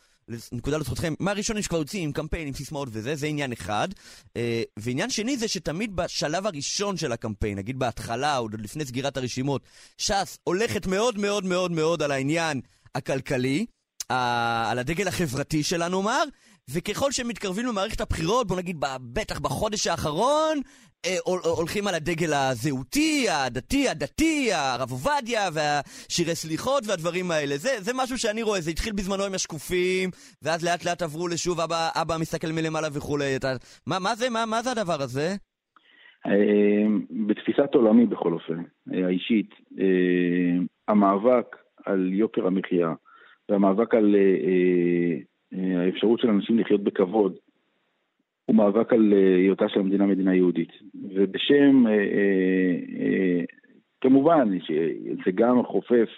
נקודה לזכותכם, מהראשונים שכבר יוצאים עם קמפיין, עם סיסמאות וזה, זה עניין אחד. אה, ועניין שני זה שתמיד בשלב הראשון של הקמפיין, נגיד בהתחלה, עוד לפני סגירת הרשימות, ש"ס הולכת מאוד מאוד מאוד מאוד על העניין הכלכלי, על הדגל החברתי שלה נאמר, וככל שמתקרבים למערכת הבחירות, בוא נגיד בטח בחודש האחרון, אה, הולכים על הדגל הזהותי, הדתי, הדתי, הרב עובדיה והשירי סליחות והדברים האלה. זה, זה משהו שאני רואה, זה התחיל בזמנו עם השקופים, ואז לאט לאט עברו לשוב אבא, אבא מסתכל מלמעלה וכולי. אתה, מה, מה, זה, מה, מה זה הדבר הזה? אה, בתפיסת עולמי בכל אופן, אה, האישית, המאבק על יוקר המחיה והמאבק על האפשרות של אנשים לחיות בכבוד הוא מאבק על אה, היותה של המדינה מדינה יהודית. ובשם, אה, אה, כמובן, שזה גם חופף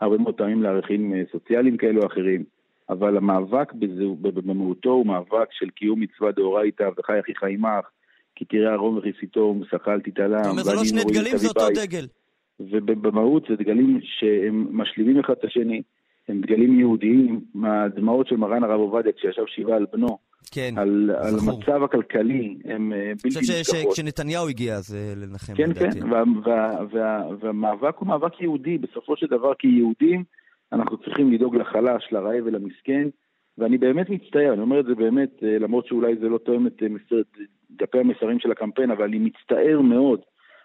הרבה מאוד פעמים לערכים סוציאליים כאלו או אחרים, אבל המאבק במהותו הוא מאבק של קיום מצווה דאורייתא וחי אחיך עמך, כי תראה ערום וכיסיתו ומסכל תתעלם. אתה אומר זה לא שני דגלים, זה אותו דגל. ובמהות זה דגלים שהם משלימים אחד את השני, הם דגלים יהודיים, מהדמעות של מרן הרב עובדיה כשישב שבעה על בנו. כן, על, על המצב הכלכלי, הם אה, בלתי נשכחות. אני חושב שכשנתניהו הגיע אז אה, לנחם, כן, לדעתי. כן, וה, וה, וה, והמאבק הוא מאבק יהודי. בסופו של דבר, כיהודים, אנחנו צריכים לדאוג לחלש, לרעב ולמסכן. ואני באמת מצטער, אני אומר את זה באמת, אה, למרות שאולי זה לא תואם את דפי המסרים של הקמפיין, אבל אני מצטער מאוד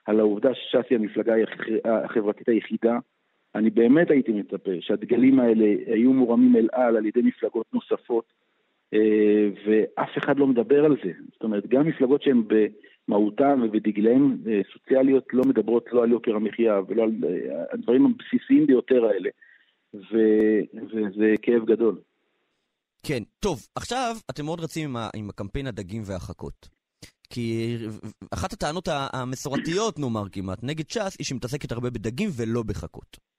על העובדה שש"ס היא המפלגה החברתית היחידה. אני באמת הייתי מצפה שהדגלים האלה היו מורמים אל על על ידי מפלגות נוספות. אה, ואף אחד לא מדבר על זה. זאת אומרת, גם מפלגות שהן במהותן ובדגליהן אה, סוציאליות לא מדברות לא על יוקר המחיה ולא על אה, הדברים הבסיסיים ביותר האלה, ו, וזה כאב גדול. כן, טוב, עכשיו אתם מאוד רצים עם, ה, עם הקמפיין הדגים והחכות. כי אחת הטענות המסורתיות, נאמר כמעט, נגד ש"ס, היא שמתעסקת הרבה בדגים ולא בחכות.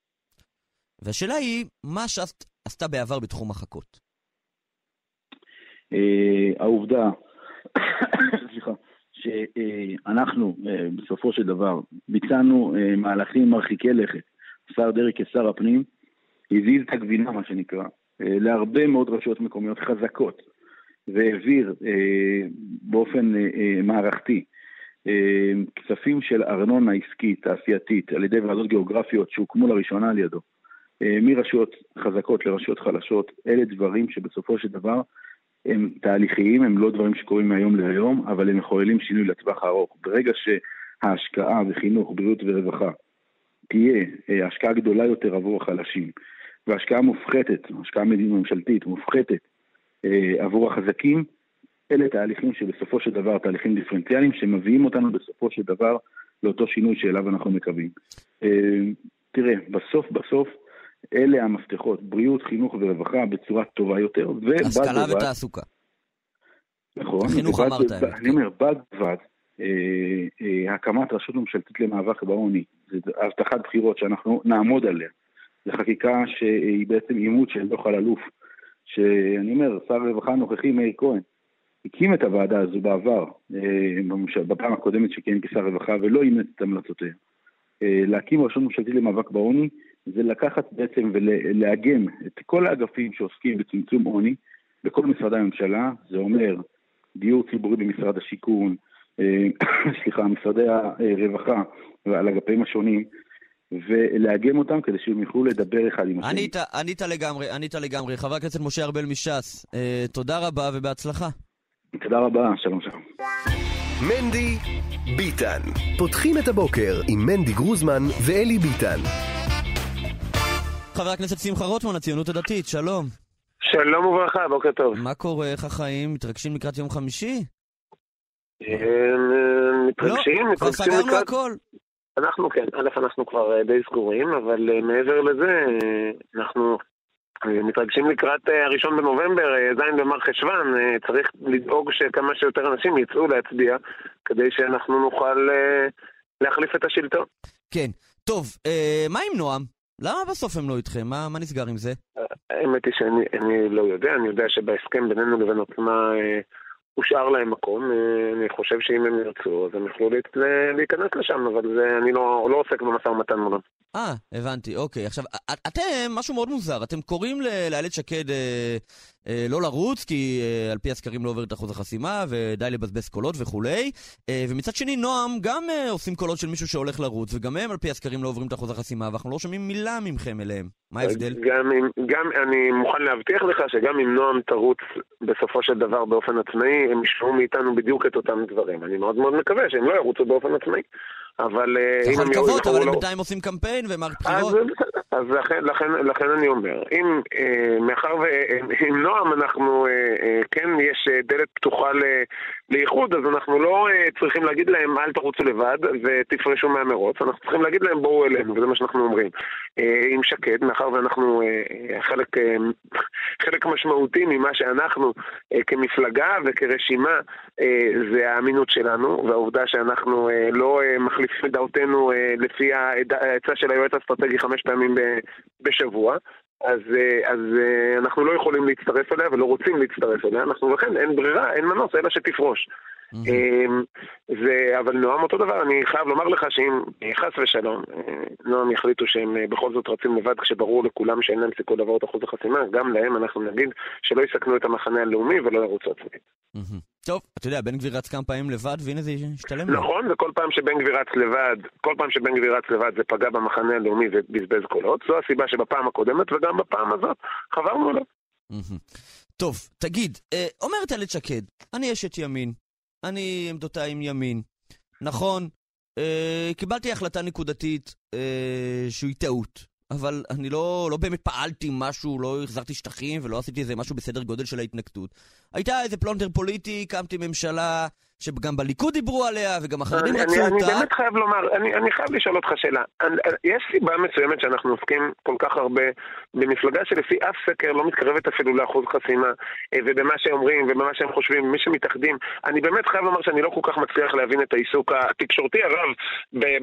והשאלה היא, מה ש"ס עשתה בעבר בתחום החכות? אה, העובדה, סליחה, שאנחנו אה, בסופו של דבר ביצענו אה, מהלכים מרחיקי לכת. השר דרעי כשר הפנים הזיז את הגבינה, מה שנקרא, להרבה מאוד רשויות מקומיות חזקות, והעביר באופן מערכתי כספים של ארנונה עסקית, תעשייתית, על ידי ועדות גיאוגרפיות שהוקמו לראשונה על ידו, מרשויות חזקות לרשויות חלשות, אלה דברים שבסופו של דבר הם תהליכיים, הם לא דברים שקורים מהיום להיום, אבל הם מחוללים שינוי לטווח הארוך. ברגע שההשקעה בחינוך, בריאות ורווחה תהיה אה, השקעה גדולה יותר עבור החלשים, והשקעה מופחתת, השקעה ממשלתית מופחתת אה, עבור החזקים, אלה תהליכים שבסופו של דבר, תהליכים דיפרנציאליים, שמביאים אותנו בסופו של דבר לאותו שינוי שאליו אנחנו מקווים. אה, תראה, בסוף בסוף, אלה המפתחות, בריאות, חינוך ורווחה בצורה טובה יותר. השכלה ותעסוקה. נכון. חינוך אמרת. אני אומר, בד בבד, אה, אה, הקמת רשות ממשלתית למאבק בעוני, זו הבטחת בחירות שאנחנו נעמוד עליה. זו חקיקה שהיא בעצם אימות של דוח אלאלוף, שאני אומר, שר הרווחה הנוכחי, מאיר כהן, הקים את הוועדה הזו בעבר, אה, בפעם הקודמת שכיהן כשר רווחה, ולא אימץ את המלצותיה. להקים רשות ממשלתית למאבק בעוני, זה לקחת בעצם ולאגם את כל האגפים שעוסקים בצמצום עוני בכל משרדי הממשלה, זה אומר דיור ציבורי במשרד השיכון, אה, סליחה, משרדי הרווחה ועל אגפים השונים, ולאגם אותם כדי שהם יוכלו לדבר אחד עם השני. ענית, ענית לגמרי, ענית לגמרי. חבר הכנסת משה ארבל מש"ס, אה, תודה רבה ובהצלחה. תודה רבה, שלום שלום. מנדי ביטן. פותחים את הבוקר עם מנדי גרוזמן ואלי ביטן. חבר הכנסת שמחה רוטמן, הציונות הדתית, שלום. שלום וברכה, בוקר טוב. מה קורה, איך החיים? מתרגשים לקראת יום חמישי? מתרגשים, מתרגשים לקראת... כבר סגרנו הכל. אנחנו כן, א', אנחנו כבר אה, די סגורים, אבל אה, מעבר לזה, אה, אנחנו מתרגשים לקראת הראשון בנובמבר, ז' במר חשוון, צריך לדאוג שכמה שיותר אנשים יצאו להצביע, כדי שאנחנו נוכל להחליף את השלטון. כן. טוב, מה עם נועם? למה בסוף הם לא איתכם? מה, מה נסגר עם זה? האמת היא שאני לא יודע, אני יודע שבהסכם בינינו לבין עוצמה הושאר להם מקום, אני חושב שאם הם ירצו אז הם יוכלו להיכנס לשם, אבל זה, אני לא, לא עוסק במשא ומתן מולם. אה, הבנתי, אוקיי. עכשיו, אתם, משהו מאוד מוזר, אתם קוראים לאיילת שקד אה, אה, לא לרוץ, כי אה, על פי הסקרים לא עובר את אחוז החסימה, ודי לבזבז קולות וכולי. אה, ומצד שני, נועם גם אה, עושים קולות של מישהו שהולך לרוץ, וגם הם על פי הסקרים לא עוברים את אחוז החסימה, ואנחנו לא שומעים מילה מכם אליהם. מה ההבדל? גם, גם אני מוכן להבטיח לך שגם אם נועם תרוץ בסופו של דבר באופן עצמאי, הם ישמעו מאיתנו בדיוק את אותם דברים. אני מאוד מאוד מקווה שהם לא ירוצו באופן עצמאי. אבל אה, אם הם לקוות, אבל הם בינתיים עושים קמפיין ומערכת בחירות. אז לכן, לכן, לכן אני אומר, אם אה, מאחר ועם נועם אנחנו, אה, אה, כן, יש אה, דלת פתוחה ל, לאיחוד, אז אנחנו לא אה, צריכים להגיד להם אל תרוצו לבד ותפרשו מהמרוץ, אנחנו צריכים להגיד להם בואו אלינו, וזה מה שאנחנו אומרים. אה, עם שקד, מאחר ואנחנו אה, חלק, חלק משמעותי ממה שאנחנו כמפלגה וכרשימה, זה האמינות שלנו, והעובדה שאנחנו לא מחליפים את דעותינו לפי העצה של היועץ האסטרטגי חמש פעמים בשבוע. אז, אה, אז אה, אנחנו לא יכולים להצטרף אליה ולא רוצים להצטרף אליה, אנחנו לכן אין ברירה, אין מנוס, אלא שתפרוש. זה, אבל נועם אותו דבר, אני חייב לומר לך שאם אה, חס ושלום נועם יחליטו שהם בכל זאת רצים לבד כשברור לכולם שאין להם סיכוי לעבור את אחוז החסימה, גם להם אנחנו נגיד שלא יסכנו את המחנה הלאומי ולא ירוצו עצמאית. טוב, אתה יודע, בן גביר רץ כמה פעמים לבד, והנה זה השתלם לו. נכון, וכל פעם שבן גביר רץ לבד, כל פעם שבן גביר רץ לבד זה פגע במחנה הלאומי ובזבז קולות. זו הסיבה שבפעם הקודמת וגם בפעם הזאת חברנו אליו. טוב, תגיד, אה, אומרת איילת שקד, אני אשת ימין, אני עמדותיי עם ימין. נכון, אה, קיבלתי החלטה נקודתית אה, שהיא טעות. אבל אני לא, לא באמת פעלתי משהו, לא החזרתי שטחים ולא עשיתי איזה משהו בסדר גודל של ההתנגדות. הייתה איזה פלונטר פוליטי, הקמתי ממשלה, שגם בליכוד דיברו עליה, וגם החרדים רצו אותה. אני באמת חייב לומר, אני, אני חייב לשאול אותך שאלה. אני, יש סיבה מסוימת שאנחנו עוסקים כל כך הרבה במפלגה שלפי אף סקר לא מתקרבת אפילו לאחוז חסימה, אה, ובמה שאומרים ובמה שהם חושבים, מי שמתאחדים. אני באמת חייב לומר שאני לא כל כך מצליח להבין את העיסוק התקשורתי הרב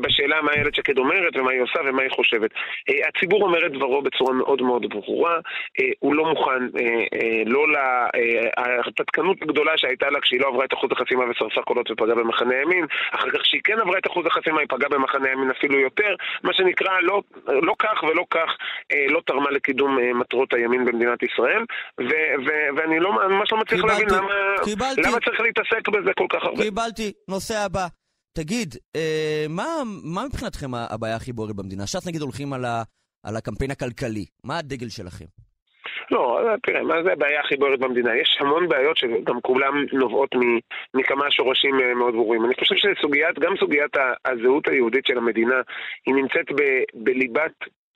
בשאלה מה איילת שקד אומרת ומה היא עושה ומה היא חושבת. אה, הציבור אומר את דברו בצורה מאוד מאוד ברורה, אה, הוא לא מוכן, לא להרפתקנות הגדולה שהייתה לה כשהיא לא עברה את אחוז החסימה שרפה קולות ופגעה במחנה הימין, אחר כך שהיא כן עברה את אחוז החסימה, היא פגעה במחנה הימין אפילו יותר, מה שנקרא לא, לא כך ולא כך אה, לא תרמה לקידום אה, מטרות הימין במדינת ישראל, ו- ו- ואני לא, ממש לא מצליח להבין למה, למה צריך להתעסק בזה כל כך הרבה. קיבלתי, נושא הבא. תגיד, אה, מה, מה מבחינתכם הבעיה הכי בוערת במדינה? ש"ס נגיד הולכים על, ה, על הקמפיין הכלכלי, מה הדגל שלכם? לא, תראה, מה זה הבעיה הכי בוערת במדינה? יש המון בעיות שגם כולן נובעות מכמה שורשים אה, מאוד ברורים. אני חושב שסוגיית, גם סוגיית הזהות היהודית של המדינה, היא נמצאת בליבת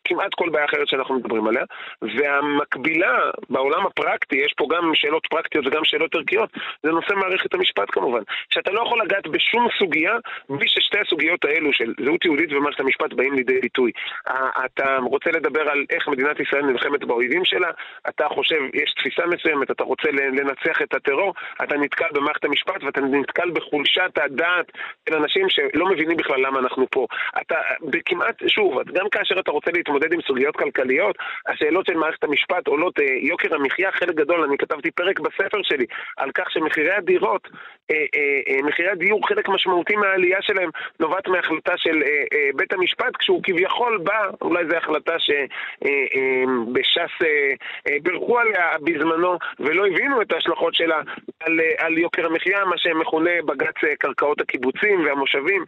כמעט כל בעיה אחרת שאנחנו מדברים עליה, והמקבילה בעולם הפרקטי, יש פה גם שאלות פרקטיות וגם שאלות ערכיות, זה נושא מערכת המשפט כמובן. שאתה לא יכול לגעת בשום סוגיה בלי ששתי הסוגיות האלו של זהות יהודית ומערכת המשפט באים לידי ביטוי. אתה רוצה לדבר על איך מדינת ישראל נלחמת באויבים שלה, אתה חושב, יש תפיסה מסוימת, אתה רוצה לנצח את הטרור, אתה נתקל במערכת המשפט ואתה נתקל בחולשת הדעת של אנשים שלא מבינים בכלל למה אנחנו פה. אתה כמעט, שוב, גם כאשר אתה רוצה להתמודד להתמודד עם סוגיות כלכליות, השאלות של מערכת המשפט עולות, אה, יוקר המחיה, חלק גדול, אני כתבתי פרק בספר שלי על כך שמחירי הדירות, מחירי הדיור, חלק משמעותי מהעלייה שלהם נובעת מהחלטה של בית המשפט, כשהוא כביכול בא, אולי זו החלטה שבש"ס בירכו עליה בזמנו ולא הבינו את ההשלכות שלה על, על יוקר המחיה, מה שמכונה בג"ץ קרקעות הקיבוצים והמושבים,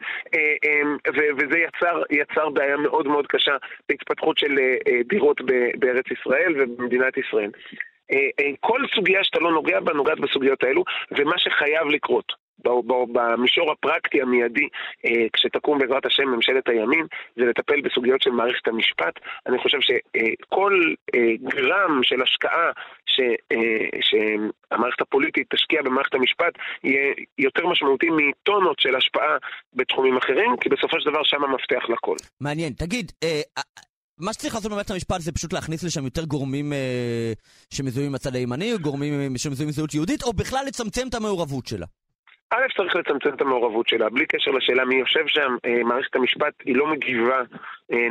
וזה יצר, יצר בעיה מאוד מאוד קשה בהתפתחות. התפתחות של אה, אה, דירות בארץ ישראל ובמדינת ישראל. אה, כל סוגיה שאתה לא נוגע בה, נוגעת בסוגיות האלו, ומה שחייב לקרות במישור הפרקטי המיידי, כשתקום בעזרת השם ממשלת הימין, זה לטפל בסוגיות של מערכת המשפט. אני חושב שכל גרם של השקעה שהמערכת הפוליטית תשקיע במערכת המשפט יהיה יותר משמעותי מטונות של השפעה בתחומים אחרים, כי בסופו של דבר שם המפתח לכל. מעניין. תגיד, מה שצריך לעשות במערכת המשפט זה פשוט להכניס לשם יותר גורמים אה, שמזוהים עם הצד הימני, או גורמים שמזוהים עם זהות יהודית, או בכלל לצמצם את המעורבות שלה. א', צריך לצמצם את המעורבות שלה, בלי קשר לשאלה מי יושב שם, אה, מערכת המשפט היא לא מגיבה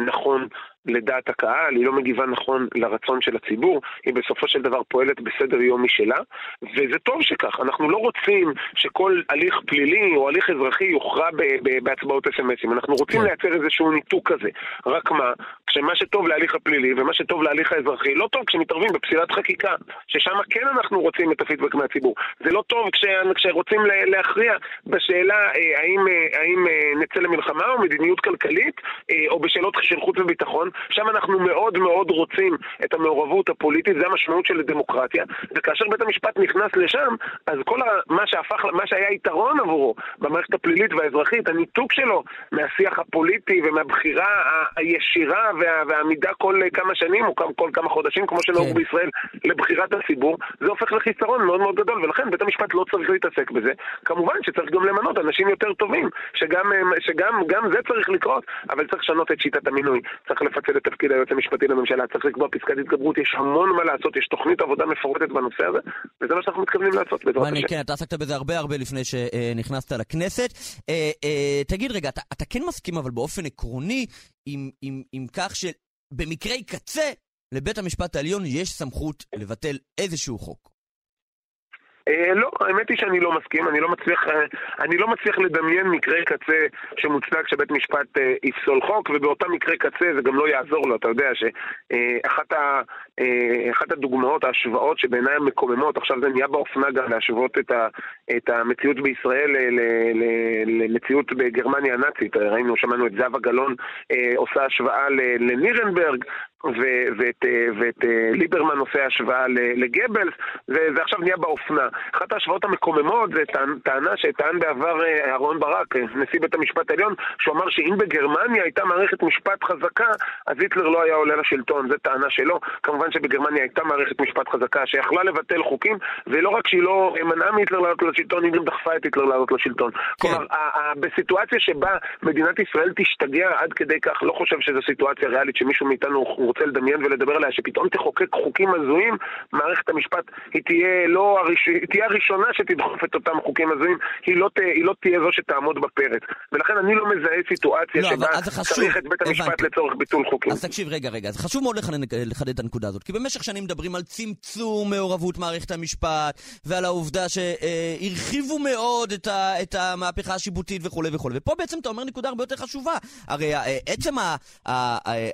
נכון לדעת הקהל, היא לא מגיבה נכון לרצון של הציבור, היא בסופו של דבר פועלת בסדר יום משלה, וזה טוב שכך. אנחנו לא רוצים שכל הליך פלילי או הליך אזרחי יוכרע בהצבעות אס.אם.אסים. אנחנו רוצים כן. לייצר איזשהו ניתוק כזה. רק מה, כשמה שטוב להליך הפלילי ומה שטוב להליך האזרחי, לא טוב כשמתערבים בפסילת חקיקה, ששם כן אנחנו רוצים את הפידבק מהציבור. זה לא טוב כש, כשרוצים להכריע בשאלה אה, האם, אה, האם אה, נצא למלחמה או מדיניות כלכלית, או בשאלות של חוץ וביטחון, שם אנחנו מאוד מאוד רוצים את המעורבות הפוליטית, זה המשמעות של הדמוקרטיה, וכאשר בית המשפט נכנס לשם, אז כל מה שהפך, מה שהיה יתרון עבורו במערכת הפלילית והאזרחית, הניתוק שלו מהשיח הפוליטי ומהבחירה הישירה וה, והעמידה כל כמה שנים או כל, כל כמה חודשים, כמו שנהוג כן. בישראל, לבחירת הציבור, זה הופך לחיסרון מאוד מאוד גדול, ולכן בית המשפט לא צריך להתעסק בזה. כמובן שצריך גם למנות אנשים יותר טובים, שגם, שגם זה צריך לקרות, אבל צריך לשנות את שיטת המינוי, צריך לפצל את תפקיד היועץ המשפטי לממשלה, צריך לקבוע פסקת התגברות, יש המון מה לעשות, יש תוכנית עבודה מפורטת בנושא הזה, וזה מה שאנחנו מתכוונים לעשות בעזרת השם. כן, אתה עסקת בזה הרבה הרבה לפני שנכנסת לכנסת. אה, אה, תגיד רגע, אתה, אתה כן מסכים אבל באופן עקרוני עם, עם, עם כך שבמקרי קצה לבית המשפט העליון יש סמכות לבטל איזשהו חוק. אה, לא, האמת היא שאני לא מסכים, אני לא מצליח, אה, אני לא מצליח לדמיין מקרה קצה שמוצדק שבית משפט אה, יפסול חוק, ובאותם מקרי קצה זה גם לא יעזור לו, אתה יודע שאחת ה, הדוגמאות, ההשוואות שבעיניי הן מקוממות, עכשיו זה נהיה באופנה גם להשוות את, ה, את המציאות בישראל למציאות בגרמניה הנאצית, ראינו, שמענו את זהבה גלאון עושה השוואה לנירנברג, ואת, ואת ליברמן עושה השוואה לגבלס, וזה עכשיו נהיה באופנה. אחת ההשוואות המקוממות זה טענה שטען בעבר אה, אהרן ברק, אה, נשיא בית המשפט העליון, שהוא אמר שאם בגרמניה הייתה מערכת משפט חזקה, אז היטלר לא היה עולה לשלטון, זו טענה שלו. כמובן שבגרמניה הייתה מערכת משפט חזקה שיכלה לבטל חוקים, ולא רק שהיא לא מנעה מהיטלר לעלות לשלטון, היא גם דחפה את היטלר לעלות לשלטון. כן. כלומר, בסיטואציה שבה מדינת ישראל תשתגע עד כדי כך, לא חושב שזו סיטואציה ריאלית שמישהו מאיתנו רוצה לדמיין ולדבר עליה, שפתאום תחוקק חוקים הזויים, מערכת המשפט היא תהיה לא הראש... תהיה הראשונה שתדחוף את אותם חוקים הזויים, היא לא, תה, היא לא תהיה זו שתעמוד בפרץ. ולכן אני לא מזהה סיטואציה לא, שבה צריך את בית המשפט הבנתי. לצורך ביטול חוקים. אז תקשיב, רגע, רגע, זה חשוב מאוד לחדד, את הנקודה הזאת, כי במשך שנים מדברים על צמצום מעורבות מערכת המשפט, ועל העובדה שהרחיבו מאוד את, ה, את המהפכה השיפוטית וכולי וכולי, ופה בעצם אתה אומר נקודה הרבה יותר חשובה. הרי אה, עצם ה,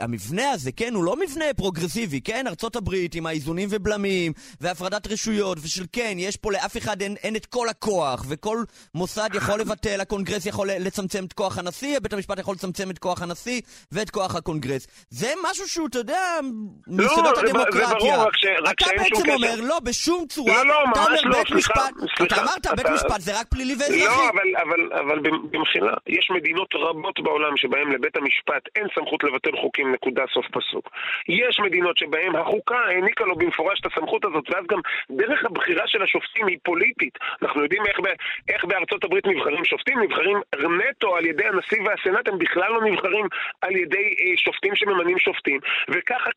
המבנה הזה, כן, הוא לא מבנה פרוגרסיבי, כן? ארצות הברית עם האיזונים ובלמים, והפרדת רשויות, ושל כן, יש פה לאף אחד אין, אין את כל הכוח, וכל מוסד יכול לבטל, הקונגרס יכול לצמצם את כוח הנשיא, בית המשפט יכול לצמצם את כוח הנשיא ואת כוח הקונגרס. זה משהו שהוא, אתה יודע, לא, מיסודות הדמוקרטיה. זה ברור, רק, ש, רק אתה בעצם אומר, לא, בשום צורה, לא, לא, אתה אומר, לא, בית סליחה, משפט, סליחה, אתה אמרת, בית משפט זה רק פלילי ואזרחי. לא, אבל, אבל, אבל במחילה, יש מדינות רבות בעולם שבהן לבית המשפט אין סמכות לבטל חוקים, נקודה, סוף פסוק. יש מדינות שבהן החוקה העניקה לו במפורש את הסמכות הזאת, ואז גם דרך הבחירה של השופטים היא פוליטית. אנחנו יודעים איך, ב, איך בארצות הברית נבחרים שופטים, נבחרים נטו על ידי הנשיא והסנאט, הם בכלל לא נבחרים על ידי אה, שופטים שממנים שופטים. וככה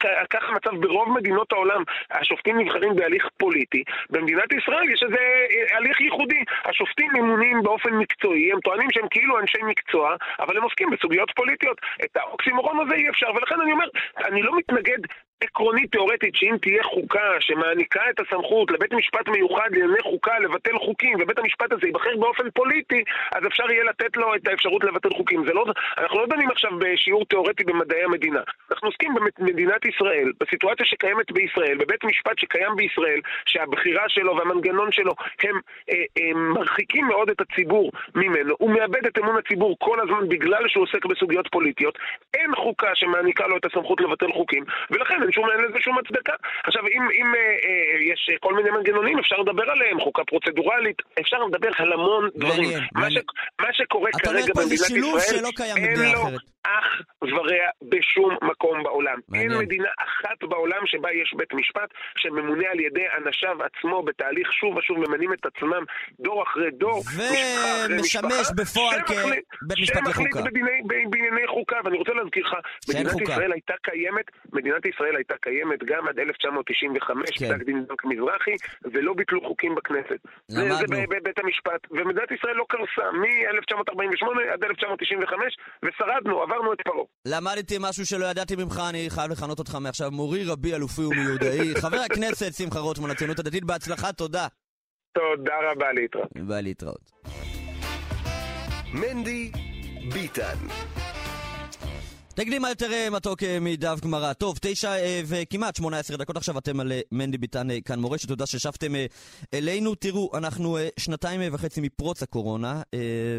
המצב ברוב מדינות העולם, השופטים נבחרים בהליך פוליטי. במדינת ישראל יש איזה אה, הליך ייחודי. השופטים ממונים באופן מקצועי, הם טוענים שהם כאילו אנשי מקצוע, אבל הם עוסקים בסוגיות פוליטיות. את האוקסימורון הזה אי אפשר, ולכן אני אומר, אני לא מתנגד עקרונית תיאורטית שאם תהיה חוקה שמעניקה את הסמכות לבית משפט מיוחד לענייני חוקה לבטל חוקים ובית המשפט הזה ייבחר באופן פוליטי אז אפשר יהיה לתת לו את האפשרות לבטל חוקים. זה לא, אנחנו לא דנים עכשיו בשיעור תיאורטי במדעי המדינה. אנחנו עוסקים במדינת ישראל, בסיטואציה שקיימת בישראל, בבית משפט שקיים בישראל שהבחירה שלו והמנגנון שלו הם, אה, הם מרחיקים מאוד את הציבור ממנו הוא מאבד את אמון הציבור כל הזמן בגלל שהוא עוסק בסוגיות פוליטיות. אין חוקה שמעניקה לו את הסמכות לבטל חוקים ולכן אין, שום, אין לזה שום הצדקה. עכשיו, אם, אם אה, אה, יש כל מיני מנגנונים, אפשר לדבר עליהם, חוקה פרוצדורלית, אפשר לדבר על המון דברים. מה, ש, מה שקורה כרגע במדינת ישראל, אין לו אח ורע בשום מקום בעולם. מעניין. אין מדינה אחת בעולם שבה יש בית משפט שממונה על ידי אנשיו עצמו בתהליך שוב ושוב ממנים את עצמם דור אחרי דור, משפחה אחרי ומשמש משפחה, בפועל שמחליט- כבית משפט שמחליט לחוקה. בדיני, ב- בענייני חוקה, ואני רוצה להזכיר לך, מדינת חוקה. ישראל הייתה קיימת, מדינת ישראל הייתה קיימת גם עד 1995, כן. פסק דין בנק מזרחי, ולא ביטלו חוקים בכנסת. זה, זה למדנו. ב- בבית המשפט, ומדינת ישראל לא קרסה מ-1948 עד 1995, ושרדנו, עברנו את פרעה. למדתי משהו שלא ידעתי ממך, אני חייב לכנות אותך מעכשיו מורי רבי אלופי ומיודעי. חבר הכנסת שמחה רוטמן, הציונות הדתית, בהצלחה, תודה. תודה רבה, להתראות. ביי להתראות. מנדי ביטן. תגידי מה יותר אה, מתוק אה, מדף גמרא. טוב, תשע אה, וכמעט שמונה עשרה דקות עכשיו אתם על מנדי ביטן כאן מורשת. תודה ששבתם אלינו. תראו, אנחנו שנתיים וחצי מפרוץ הקורונה,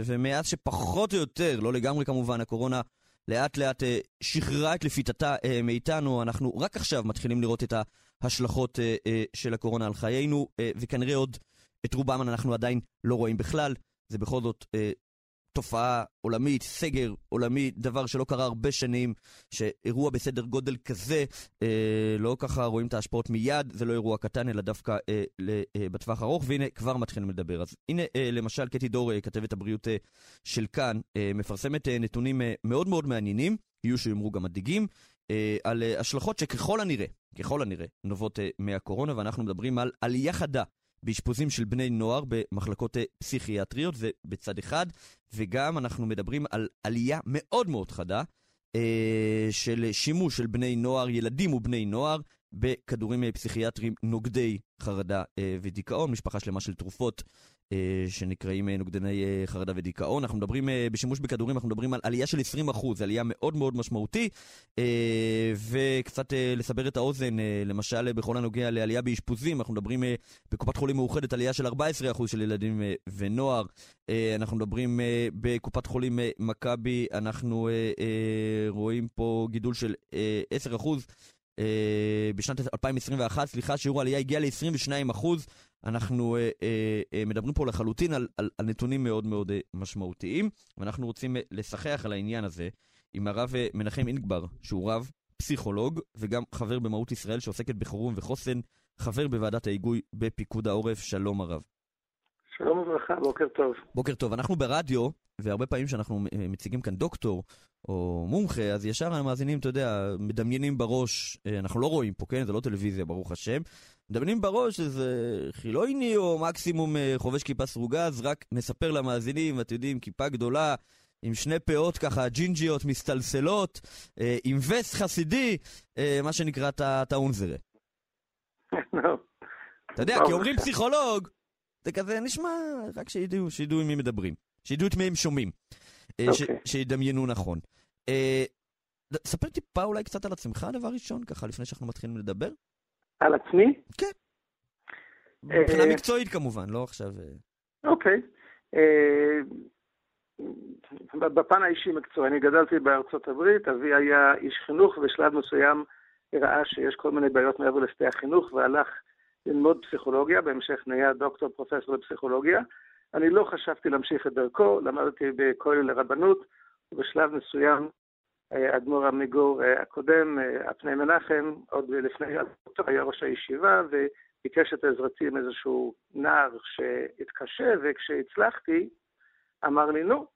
ומאז שפחות או יותר, לא לגמרי כמובן, הקורונה לאט לאט אה, שחררה את לפיתתה אה, מאיתנו, אנחנו רק עכשיו מתחילים לראות את ההשלכות אה, של הקורונה על חיינו, אה, וכנראה עוד את רובם אנחנו עדיין לא רואים בכלל. זה בכל זאת תופעה עולמית, סגר עולמי, דבר שלא קרה הרבה שנים, שאירוע בסדר גודל כזה, אה, לא ככה רואים את ההשפעות מיד, זה לא אירוע קטן, אלא דווקא אה, ל, אה, בטווח ארוך, והנה כבר מתחילים לדבר. אז הנה, אה, למשל, קטי דור, אה, כתבת הבריאות אה, של כאן, אה, מפרסמת אה, נתונים אה, מאוד מאוד מעניינים, יהיו שיאמרו גם מדאיגים, אה, על אה, השלכות שככל הנראה, ככל הנראה, נובעות אה, מהקורונה, ואנחנו מדברים על עלייה חדה. באשפוזים של בני נוער במחלקות אה, פסיכיאטריות, זה בצד אחד, וגם אנחנו מדברים על עלייה מאוד מאוד חדה אה, של שימוש של בני נוער, ילדים ובני נוער, בכדורים אה, פסיכיאטריים נוגדי חרדה אה, ודיכאון, משפחה שלמה של תרופות שנקראים אה, נוגדני אה, חרדה ודיכאון. אנחנו מדברים אה, בשימוש בכדורים, אנחנו מדברים על עלייה של 20%, עלייה מאוד מאוד משמעותי, אה, וקצת אה, לסבר את האוזן, אה, למשל אה, בכל הנוגע לעלייה באשפוזים, אנחנו מדברים אה, בקופת חולים מאוחדת עלייה של 14% של ילדים אה, ונוער. אה, אנחנו מדברים אה, בקופת חולים אה, מכבי, אנחנו אה, אה, רואים פה גידול של אה, 10%. אה, בשנת 2021, סליחה, שיעור העלייה הגיע ל-22%. אנחנו אה, אה, אה, מדברים פה לחלוטין על, על, על נתונים מאוד מאוד אה, משמעותיים, ואנחנו רוצים אה, לשחח על העניין הזה עם הרב אה, מנחם אינגבר, שהוא רב, פסיכולוג, וגם חבר במהות ישראל שעוסקת בחירום וחוסן, חבר בוועדת ההיגוי בפיקוד העורף. שלום הרב. שלום וברכה, בוקר טוב. בוקר טוב, אנחנו ברדיו, והרבה פעמים כשאנחנו מציגים כאן דוקטור או מומחה, אז ישר המאזינים, אתה יודע, מדמיינים בראש, אנחנו לא רואים פה, כן? זה לא טלוויזיה, ברוך השם. מדמיינים בראש איזה חילוני או מקסימום אה, חובש כיפה סרוגה, אז רק נספר למאזינים, אתם יודעים, כיפה גדולה, עם שני פאות ככה ג'ינג'יות מסתלסלות, אה, עם וסט חסידי, אה, מה שנקרא. נו, אתה יודע. כי אומרים פסיכולוג, זה כזה נשמע, רק שידעו, שידעו עם מי מדברים. שידעו את מי הם שומעים. אה, ש- אוקיי. שידמיינו נכון. אה, ספר טיפה אולי קצת על עצמך, דבר ראשון, ככה לפני שאנחנו מתחילים לדבר. על עצמי? מבחינה אה, מקצועית כמובן, לא עכשיו... אה, אוקיי. אה, בפן האישי מקצועי, אני גדלתי בארצות הברית, אבי היה איש חינוך, ובשלב מסוים ראה שיש כל מיני בעיות מעבר לשדה החינוך, והלך ללמוד פסיכולוגיה, בהמשך נהיה דוקטור פרופסור לפסיכולוגיה. אני לא חשבתי להמשיך את דרכו, למדתי בכולל לרבנות, ובשלב מסוים אדמו"ר עמיגור אה, הקודם, אה, הפני מנחם, עוד לפני אותו היה ראש הישיבה, וביקש את עזרתי עם איזשהו נער שהתקשה, וכשהצלחתי, אמר לי, נו,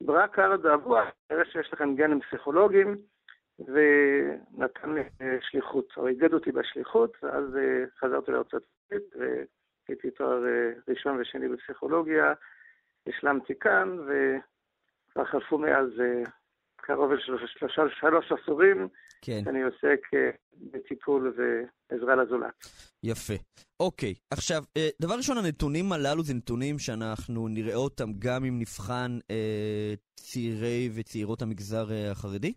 ברק קרא דאבוע, נראה שיש לכם גנים פסיכולוגיים, ונתן לי אה, שליחות, או איגד אותי בשליחות, ואז אה, חזרתי לארצות הברית, והייתי תואר אה, ראשון ושני בפסיכולוגיה, השלמתי כאן, וכבר חלפו מאז אה, קרוב לשלושה, שלוש עשורים, כן, אני עוסק אה, בטיפול ועזרה לזולת. יפה. אוקיי, עכשיו, אה, דבר ראשון, הנתונים הללו זה נתונים שאנחנו נראה אותם גם אם נבחן אה, צעירי וצעירות המגזר אה, החרדי?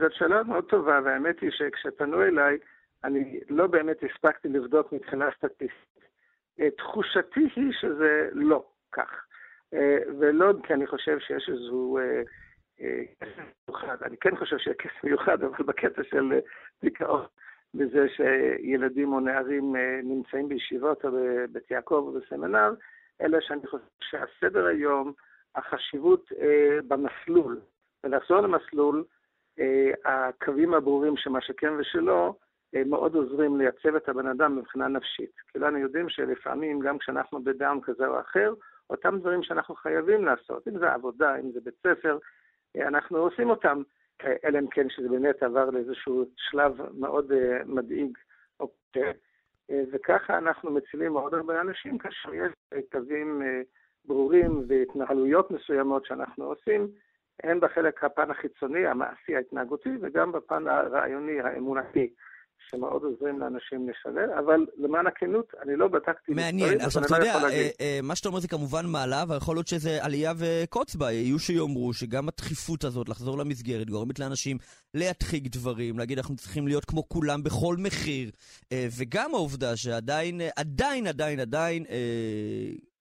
זאת שאלה מאוד טובה, והאמת היא שכשפנו אליי, אני לא באמת הספקתי לבדוק מבחינה סטטיסטית. תחושתי היא שזה לא כך. ולא כי אני חושב שיש איזשהו אה, אה, כסף מיוחד, אני כן חושב שיש כסף מיוחד, אבל בקטע של אה, דיכאון, בזה שילדים או נערים אה, נמצאים בישיבות או בבית יעקב או בסמינר, אלא שאני חושב שהסדר היום, החשיבות אה, במסלול, ולחזור למסלול, הקווים הברורים של מה שכן ושלא, מאוד עוזרים לייצב את הבן אדם מבחינה נפשית. כולנו יודעים שלפעמים, גם כשאנחנו בדאון כזה או אחר, אותם דברים שאנחנו חייבים לעשות, אם זה עבודה, אם זה בית ספר, אנחנו עושים אותם, אלא אם כן שזה באמת עבר לאיזשהו שלב מאוד אה, מדאיג או קשה. אה, וככה אנחנו מצילים מאוד הרבה אנשים כאשר יש קווים אה, ברורים והתנהלויות מסוימות שאנחנו עושים, הן בחלק הפן החיצוני, המעשי, ההתנהגותי, וגם בפן הרעיוני, האמונתי, שמאוד עוזרים לאנשים לשלם, אבל למען הכנות, אני לא בדקתי מעניין. עכשיו, אתה לא יודע, אה. אה, מה שאתה אומר זה כמובן מעלה, אבל יכול להיות שזה עלייה וקוץ בה. יהיו שיאמרו שגם הדחיפות הזאת לחזור למסגרת גורמת לאנשים להדחיק דברים, להגיד אנחנו צריכים להיות כמו כולם בכל מחיר, אה, וגם העובדה שעדיין, עדיין, עדיין, עדיין,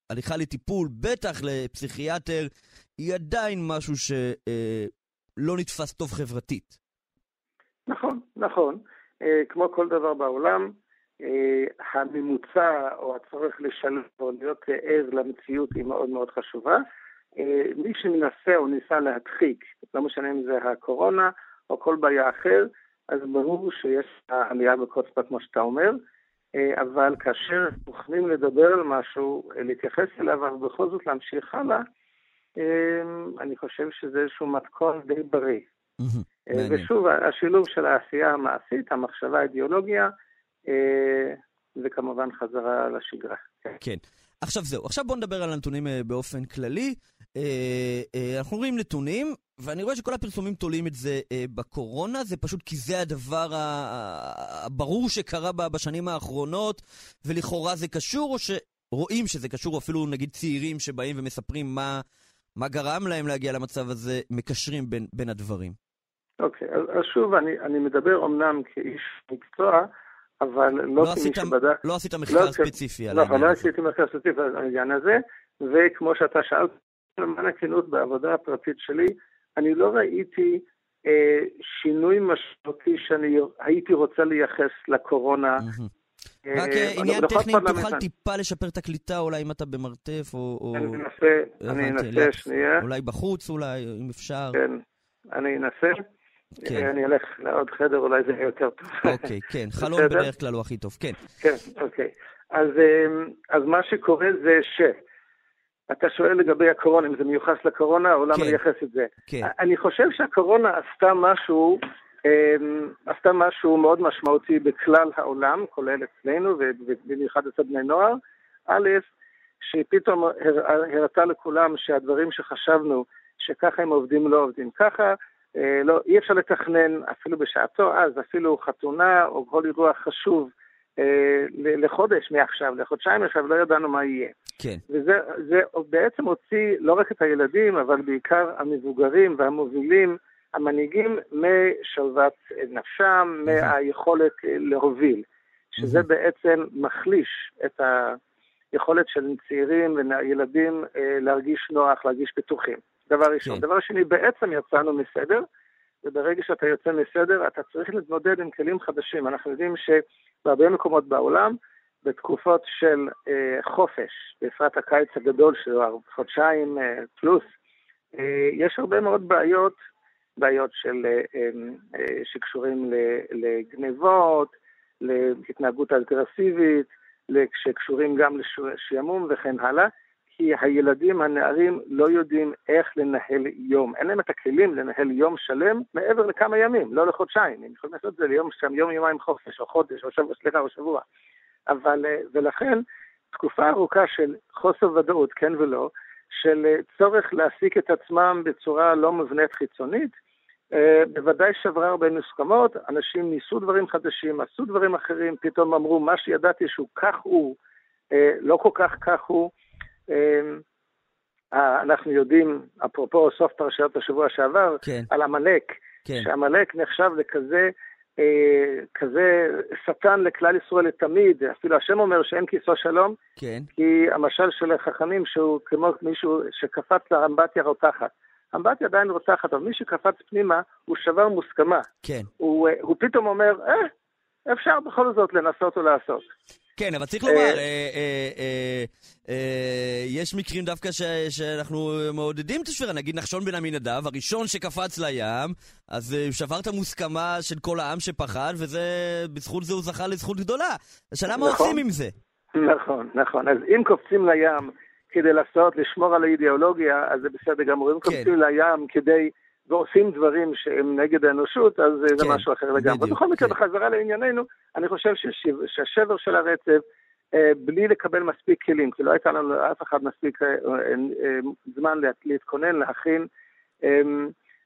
הליכה לטיפול, בטח לפסיכיאטר, היא עדיין משהו שלא נתפס טוב חברתית. נכון, נכון. אה, כמו כל דבר בעולם, אה, הממוצע או הצורך לשלם או להיות ער למציאות היא מאוד מאוד חשובה. אה, מי שמנסה או ניסה להדחיק, לא משנה אם זה הקורונה או כל בעיה אחר, אז ברור שיש עלייה בקוצפה כמו שאתה אומר, אבל כאשר מוכנים לדבר על משהו, להתייחס אליו, אבל בכל זאת להמשיך הלאה, אה, אני חושב שזה איזשהו מתכון די בריא. אה, מעניין. ושוב, השילוב של העשייה המעשית, המחשבה, האידיאולוגיה, אה, וכמובן חזרה לשגרה. כן. עכשיו זהו, עכשיו בואו נדבר על הנתונים אה, באופן כללי. אנחנו רואים נתונים, ואני רואה שכל הפרסומים תולים את זה בקורונה, זה פשוט כי זה הדבר הברור שקרה בשנים האחרונות, ולכאורה זה קשור, או שרואים שזה קשור, או אפילו נגיד צעירים שבאים ומספרים מה, מה גרם להם להגיע למצב הזה, מקשרים בין, בין הדברים. אוקיי, אז, אז שוב, אני, אני מדבר אמנם כאיש מקצוע, אבל לא, לא כמי שבדק... לא עשית מחקר לא, ספציפי על נכון, העניין לא הזה. עשיתי מחקר ספציפי על העניין הזה, וכמו שאתה שאלת, למען הכנות, בעבודה הפרטית שלי, אני לא ראיתי אה, שינוי משמעותי שאני הייתי רוצה לייחס לקורונה. אה, רק אה, עניין טכני, אם פרלמנט- תוכל טיפה לשפר את הקליטה, אולי אם אתה במרתף, או... אני אנסה, אני אנסה. שנייה, אולי בחוץ, אולי, אם אפשר. כן, אני אנסה. כן. אני אלך לעוד חדר, אולי זה יהיה יותר טוב. אוקיי, כן. חלום בסדר? בדרך כלל הוא הכי טוב, כן. כן, אוקיי. אז, אמ, אז מה שקורה זה ש... אתה שואל לגבי הקורונה, אם זה מיוחס לקורונה, או למה כן. לייחס את זה. כן. אני חושב שהקורונה עשתה משהו, אמ, עשתה משהו מאוד משמעותי בכלל העולם, כולל אצלנו, ובמיוחד אצל בני נוער. א', שפתאום הר- הראתה לכולם שהדברים שחשבנו שככה הם עובדים לא עובדים ככה, לא, אי אפשר לתכנן אפילו בשעתו אז, אפילו חתונה או כל אירוע חשוב אה, לחודש מעכשיו, לחודשיים מעכשיו, לא ידענו מה יהיה. כן. וזה זה בעצם הוציא לא רק את הילדים, אבל בעיקר המבוגרים והמובילים, המנהיגים, משלוות נפשם, מהיכולת אה, להוביל. שזה. בעצם מחליש את היכולת של צעירים וילדים אה, להרגיש נוח, להרגיש בטוחים. דבר ראשון. כן. דבר שני, בעצם יצאנו מסדר, וברגע שאתה יוצא מסדר, אתה צריך להתמודד עם כלים חדשים. אנחנו יודעים שבהרבה מקומות בעולם, בתקופות של אה, חופש, בפרט הקיץ הגדול, שהוא חודשיים אה, פלוס, אה, יש הרבה מאוד בעיות, בעיות של, אה, אה, אה, שקשורים לגנבות, להתנהגות אגרסיבית, שקשורים גם לשעמום וכן הלאה, כי הילדים, הנערים, לא יודעים איך לנהל יום. אין להם את הכלים לנהל יום שלם מעבר לכמה ימים, לא לחודשיים. הם יכולים לעשות את זה ליום שם, יום יומיים חופש, או חודש, או שבוע, סליחה, או שבוע. אבל, אה, ולכן, תקופה ארוכה של חוסר ודאות, כן ולא, של אה, צורך להעסיק את עצמם בצורה לא מובנית חיצונית, אה, בוודאי שברה הרבה מוסכמות, אנשים ניסו דברים חדשים, עשו דברים אחרים, פתאום אמרו, מה שידעתי שהוא כך הוא, לא כל כך כך הוא. אה, אנחנו יודעים, אפרופו סוף פרשת השבוע שעבר, כן, על עמלק, כן. שעמלק נחשב לכזה אה, כזה שטן לכלל ישראל לתמיד, אפילו השם אומר שאין כיסו שלום, כן. כי המשל של החכמים שהוא כמו מישהו שקפץ לאמבטיה רותחת. אמבטיה עדיין רותחת, אבל מי שקפץ פנימה, הוא שבר מוסכמה. כן. הוא, אה, הוא פתאום אומר, אה, אפשר בכל זאת לנסות ולעשות. כן, אבל צריך לומר, אה, אה, אה, אה, יש מקרים דווקא שאנחנו מעודדים את השבירה. נגיד נחשון בן עמינדב, הראשון שקפץ לים, אז אה, שבר את המוסכמה של כל העם שפחד, ובזכות זה הוא זכה לזכות גדולה. השאלה מה נכון. עושים עם זה. נכון, נכון. אז אם קופצים לים כדי לעשות, לשמור על האידיאולוגיה, אז זה בסדר גמור. אם כן. קופצים לים כדי, ועושים דברים שהם נגד האנושות, אז אה, זה כן, משהו אחר לגמרי. בדיוק, בכל מקרה, כן. בחזרה לענייננו, אני חושב ששיב- שהשבר של הרצף, אה, בלי לקבל מספיק כלים, כי לא הייתה לנו לאף אחד מספיק אה, אה, אה, זמן לה- להתכונן, להכין. אה,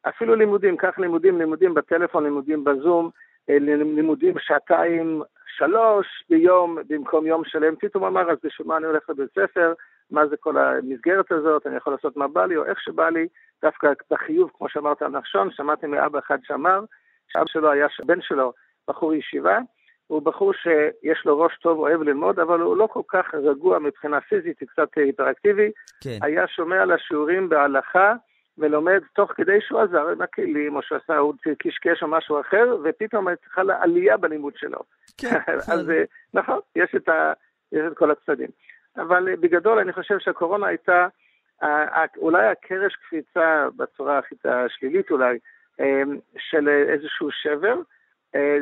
אפילו לימודים, קח לימודים, לימודים בטלפון, לימודים בזום, אה, לימודים שעתיים, שלוש ביום במקום יום שלם. פתאום אמר, אז בשביל מה אני הולך לבית ספר? מה זה כל המסגרת הזאת? אני יכול לעשות מה בא לי או איך שבא לי. דווקא בחיוב, כמו שאמרת על נחשון, שמעתי מאבא אחד שאמר, שאבא שלו היה, בן שלו, בחור ישיבה, הוא בחור שיש לו ראש טוב, אוהב ללמוד, אבל הוא לא כל כך רגוע מבחינה פיזית, הוא קצת היפראקטיבי. כן. היה שומע לשיעורים בהלכה ולומד תוך כדי שהוא עזר עם הכלים, או שעשה, הוא קשקש או משהו אחר, ופתאום חלה עלייה בלימוד שלו. כן, אז אה, נכון, יש את, ה, יש את כל הצדדים. אבל אה, בגדול אני חושב שהקורונה הייתה אה, אה, אולי הקרש קפיצה בצורה הכי השלילית אולי, של איזשהו שבר.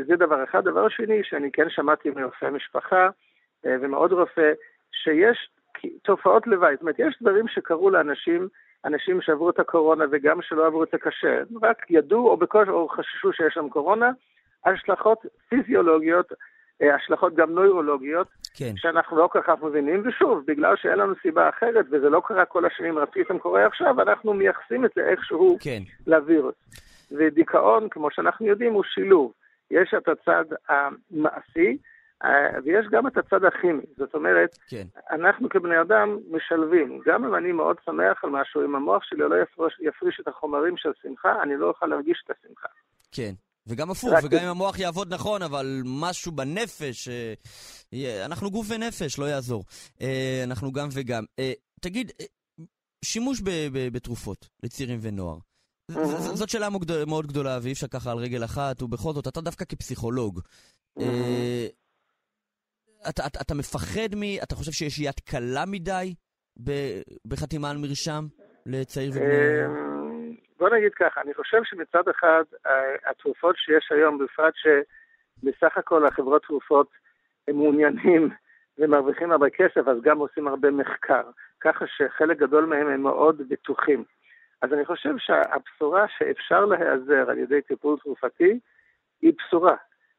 זה דבר אחד. דבר שני, שאני כן שמעתי מרופא משפחה ומעוד רופא, שיש תופעות לוואי. זאת אומרת, יש דברים שקרו לאנשים, אנשים שעברו את הקורונה וגם שלא עברו את הקשה, רק ידעו או בקושי או חששו שיש להם קורונה, השלכות פיזיולוגיות, השלכות גם נוירולוגיות, כן. שאנחנו לא כל כך מבינים, ושוב, בגלל שאין לנו סיבה אחרת, וזה לא קרה כל השנים, רק פתאום קורה עכשיו, אנחנו מייחסים את זה איכשהו כן. לווירוס. ודיכאון, כמו שאנחנו יודעים, הוא שילוב. יש את הצד המעשי, אה, ויש גם את הצד הכימי. זאת אומרת, כן. אנחנו כבני אדם משלבים. גם אם אני מאוד שמח על משהו, אם המוח שלי לא יפריש, יפריש את החומרים של שמחה, אני לא אוכל להרגיש את השמחה. כן. וגם הפוך, רק- וגם אם המוח יעבוד נכון, אבל משהו בנפש, אה, אנחנו גוף ונפש, לא יעזור. אה, אנחנו גם וגם. אה, תגיד, שימוש ב- ב- בתרופות לצעירים ונוער. ז- זאת שאלה מאוד- מאוד גדולה, ואי אפשר ככה על רגל אחת, ובכל זאת, אתה דווקא כפסיכולוג. אה, אתה, אתה, אתה מפחד מ... אתה חושב שיש יד קלה מדי ב- בחתימה על מרשם לצעיר ובני... בוא נגיד ככה, אני חושב שמצד אחד ה- התרופות שיש היום, בפרט שבסך הכל החברות תרופות הם מעוניינים ומרוויחים הרבה כסף, אז גם עושים הרבה מחקר, ככה שחלק גדול מהם הם מאוד בטוחים. אז אני חושב שהבשורה שאפשר להיעזר על ידי טיפול תרופתי היא בשורה.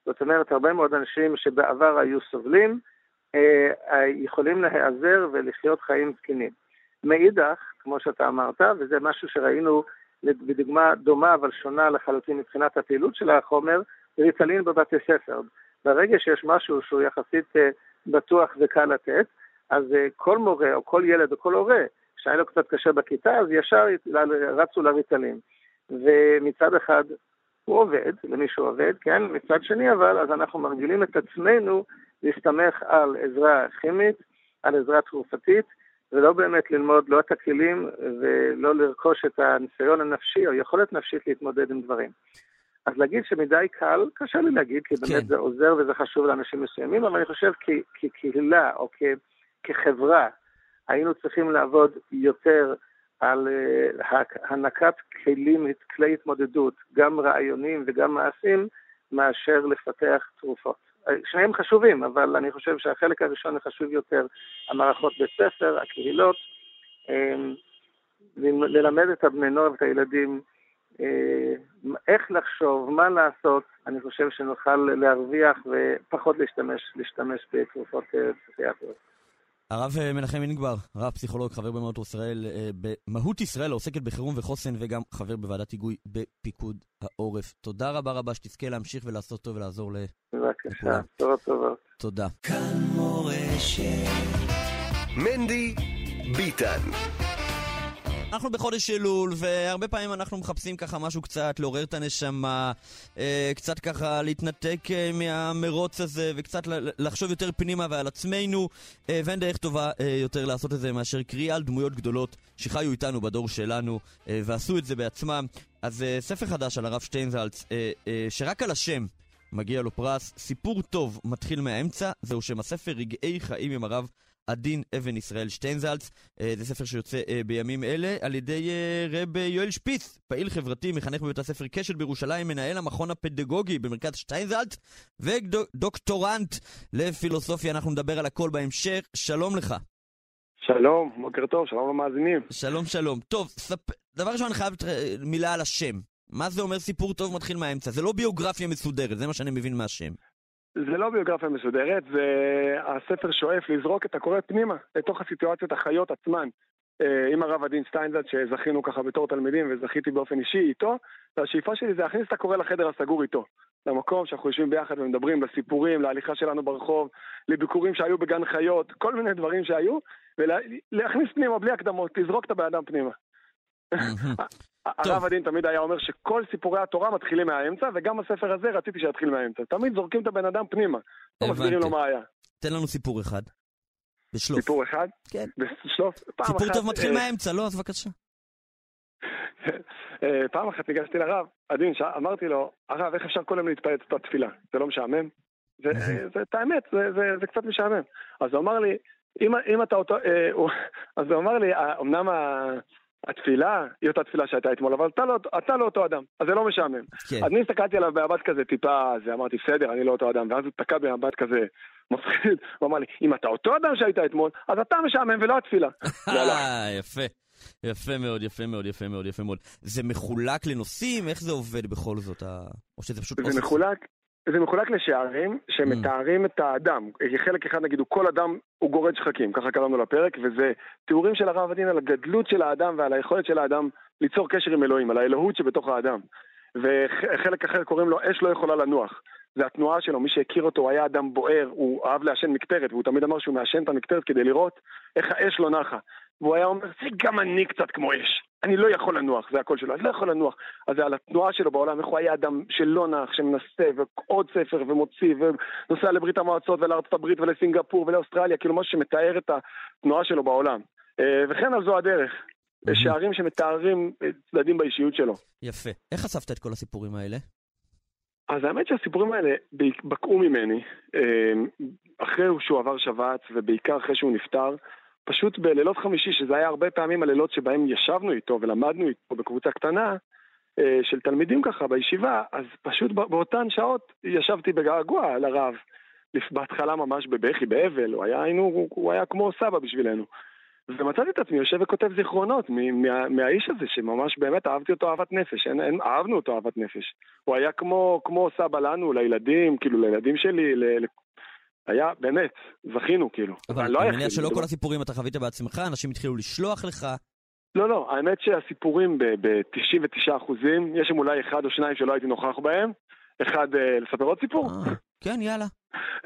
זאת אומרת, הרבה מאוד אנשים שבעבר היו סובלים, אה, אה, יכולים להיעזר ולחיות חיים תקינים. מאידך, כמו שאתה אמרת, וזה משהו שראינו בדוגמה דומה אבל שונה לחלוטין מבחינת הפעילות של החומר, ריטלין בבתי ספר. ברגע שיש משהו שהוא יחסית אה, בטוח וקל לתת, אז אה, כל מורה או כל ילד או כל הורה שהיה לו קצת קשה בכיתה, אז ישר רצו לריטלין. ומצד אחד הוא עובד, למי שהוא עובד, כן? מצד שני אבל, אז אנחנו מרגילים את עצמנו להסתמך על עזרה כימית, על עזרה תרופתית, ולא באמת ללמוד לא את הכלים ולא לרכוש את הניסיון הנפשי או יכולת נפשית להתמודד עם דברים. אז להגיד שמדי קל, קשה לי להגיד, כי באמת כן. זה עוזר וזה חשוב לאנשים מסוימים, אבל אני חושב כקהילה או כ- כחברה, היינו צריכים לעבוד יותר על uh, הענקת כלים, כלי התמודדות, גם רעיונים וגם מעשים, מאשר לפתח תרופות. שניהם חשובים, אבל אני חושב שהחלק הראשון חשוב יותר, המערכות בית ספר, הקהילות, אמ, ללמד את הבני נוער ואת הילדים אה, איך לחשוב, מה לעשות, אני חושב שנוכל להרוויח ופחות להשתמש, להשתמש בתרופות אה, פסיכיאטריות. הרב אה, מנחם אינגבר, רב פסיכולוג, חבר במהות ישראל, אה, במהות ישראל, העוסקת בחירום וחוסן וגם חבר בוועדת היגוי בפיקוד העורף. תודה רבה רבה שתזכה להמשיך ולעשות טוב ולעזור ל... בבקשה. טובות טובות. תודה. מנדי ביטן. אנחנו בחודש אלול, והרבה פעמים אנחנו מחפשים ככה משהו קצת לעורר את הנשמה, אה, קצת ככה להתנתק אה, מהמרוץ הזה, וקצת לחשוב יותר פנימה ועל עצמנו, אה, ואין דרך טובה יותר לעשות את זה מאשר קריאה על דמויות גדולות שחיו איתנו בדור שלנו, ועשו את זה בעצמם. אז ספר חדש על הרב שטיינזלץ, שרק על השם מגיע לו פרס. סיפור טוב מתחיל מהאמצע, זהו שם הספר רגעי חיים עם הרב עדין אבן ישראל שטיינזלץ. אה, זה ספר שיוצא אה, בימים אלה על ידי אה, רב יואל שפיץ, פעיל חברתי, מחנך בבית הספר קשת בירושלים, מנהל המכון הפדגוגי במרכז שטיינזלץ, ודוקטורנט לפילוסופיה. אנחנו נדבר על הכל בהמשך. שלום לך. שלום, בוקר טוב, שלום למאזינים. שלום, שלום. טוב, ספ... דבר ראשון, אני חייב מילה על השם. מה זה אומר סיפור טוב מתחיל מהאמצע? זה לא ביוגרפיה מסודרת, זה מה שאני מבין מהשם. זה לא ביוגרפיה מסודרת, זה הספר שואף לזרוק את הקורא פנימה, לתוך הסיטואציות החיות עצמן. אה, עם הרב עדין שטיינזלץ, שזכינו ככה בתור תלמידים, וזכיתי באופן אישי איתו, והשאיפה שלי זה להכניס את הקורא לחדר הסגור איתו. למקום שאנחנו יושבים ביחד ומדברים, לסיפורים, להליכה שלנו ברחוב, לביקורים שהיו בגן חיות, כל מיני דברים שהיו, ולהכניס פנימה בלי הקדמות, לזרוק את הבן אדם פנימה. הרב הדין תמיד היה אומר שכל סיפורי התורה מתחילים מהאמצע, וגם הספר הזה רציתי שיתחיל מהאמצע. תמיד זורקים את הבן אדם פנימה, לא מסבירים לו מה היה. תן לנו סיפור אחד. בשלוף. סיפור אחד? כן. בשלוף? סיפור טוב מתחיל אה, מהאמצע, לא? אז בבקשה. אה, פעם אחת ניגשתי לרב, עדין, אמרתי לו, הרב, איך אפשר כל יום להתפעץ את התפילה? זה לא משעמם? זה, את האמת, זה קצת משעמם. אז הוא אמר לי, אם אתה אותו, אה, אז הוא אמר לי, אמנם התפילה היא אותה תפילה שהייתה אתמול, אבל אתה לא, אתה לא אותו אדם, אז זה לא משעמם. כן. אז אני הסתכלתי עליו במבט כזה טיפה, אז אמרתי, בסדר, אני לא אותו אדם, ואז הוא תקע במבט כזה מפחיד, הוא אמר לי, אם אתה אותו אדם שהיית אתמול, אז אתה משעמם ולא התפילה. יפה. יפה מאוד, יפה מאוד, יפה מאוד, יפה מאוד. זה מחולק לנושאים? איך זה עובד בכל זאת? או שזה פשוט... זה מחולק, זה מחולק לשערים שמתארים mm. את האדם. חלק אחד נגיד הוא כל אדם הוא גורד שחקים, ככה קראנו לפרק, וזה תיאורים של הרב הדין על הגדלות של האדם ועל היכולת של האדם ליצור קשר עם אלוהים, על האלוהות שבתוך האדם. וחלק אחר קוראים לו אש לא יכולה לנוח. זה התנועה שלו, מי שהכיר אותו, הוא היה אדם בוער, הוא אהב לעשן מקטרת, והוא תמיד אמר שהוא מעשן את המקטרת כדי לראות איך האש לא נחה. והוא היה אומר, זה גם אני קצת כמו אש. אני לא יכול לנוח, זה הקול שלו, אני לא יכול לנוח. אז זה על התנועה שלו בעולם, איך הוא היה אדם שלא נח, שמנסה, ועוד ספר, ומוציא, ונוסע לברית המועצות, ולארצות הברית, ולסינגפור, ולאוסטרליה, כאילו משהו שמתאר את התנועה שלו בעולם. אה, וכן על זו הדרך. שערים שמתארים צדדים באישיות שלו. יפה. איך חשפת את כל הסיפורים האלה? אז האמת שהסיפורים האלה בקעו ממני, אה, אחרי שהוא עבר שבץ, ובעיקר אחרי שהוא נפטר. פשוט בלילות חמישי, שזה היה הרבה פעמים הלילות שבהם ישבנו איתו ולמדנו איתו בקבוצה קטנה אה, של תלמידים ככה בישיבה, אז פשוט באותן שעות ישבתי בגעגוע לרב. בהתחלה ממש בבכי, באבל, הוא היה, היינו, הוא היה כמו סבא בשבילנו. ומצאתי את עצמי יושב וכותב זיכרונות מה, מהאיש הזה, שממש באמת אהבתי אותו אהבת נפש, אין, אין, אהבנו אותו אהבת נפש. הוא היה כמו, כמו סבא לנו, לילדים, כאילו לילדים שלי, היה, באמת, זכינו כאילו. אבל לא אני מניח שלא כל הסיפורים אתה חווית בעצמך, אנשים התחילו לשלוח לך. לא, לא, האמת שהסיפורים ב-99 אחוזים, יש שם אולי אחד או שניים שלא הייתי נוכח בהם. אחד, אה, לספר עוד סיפור? אה, כן, יאללה.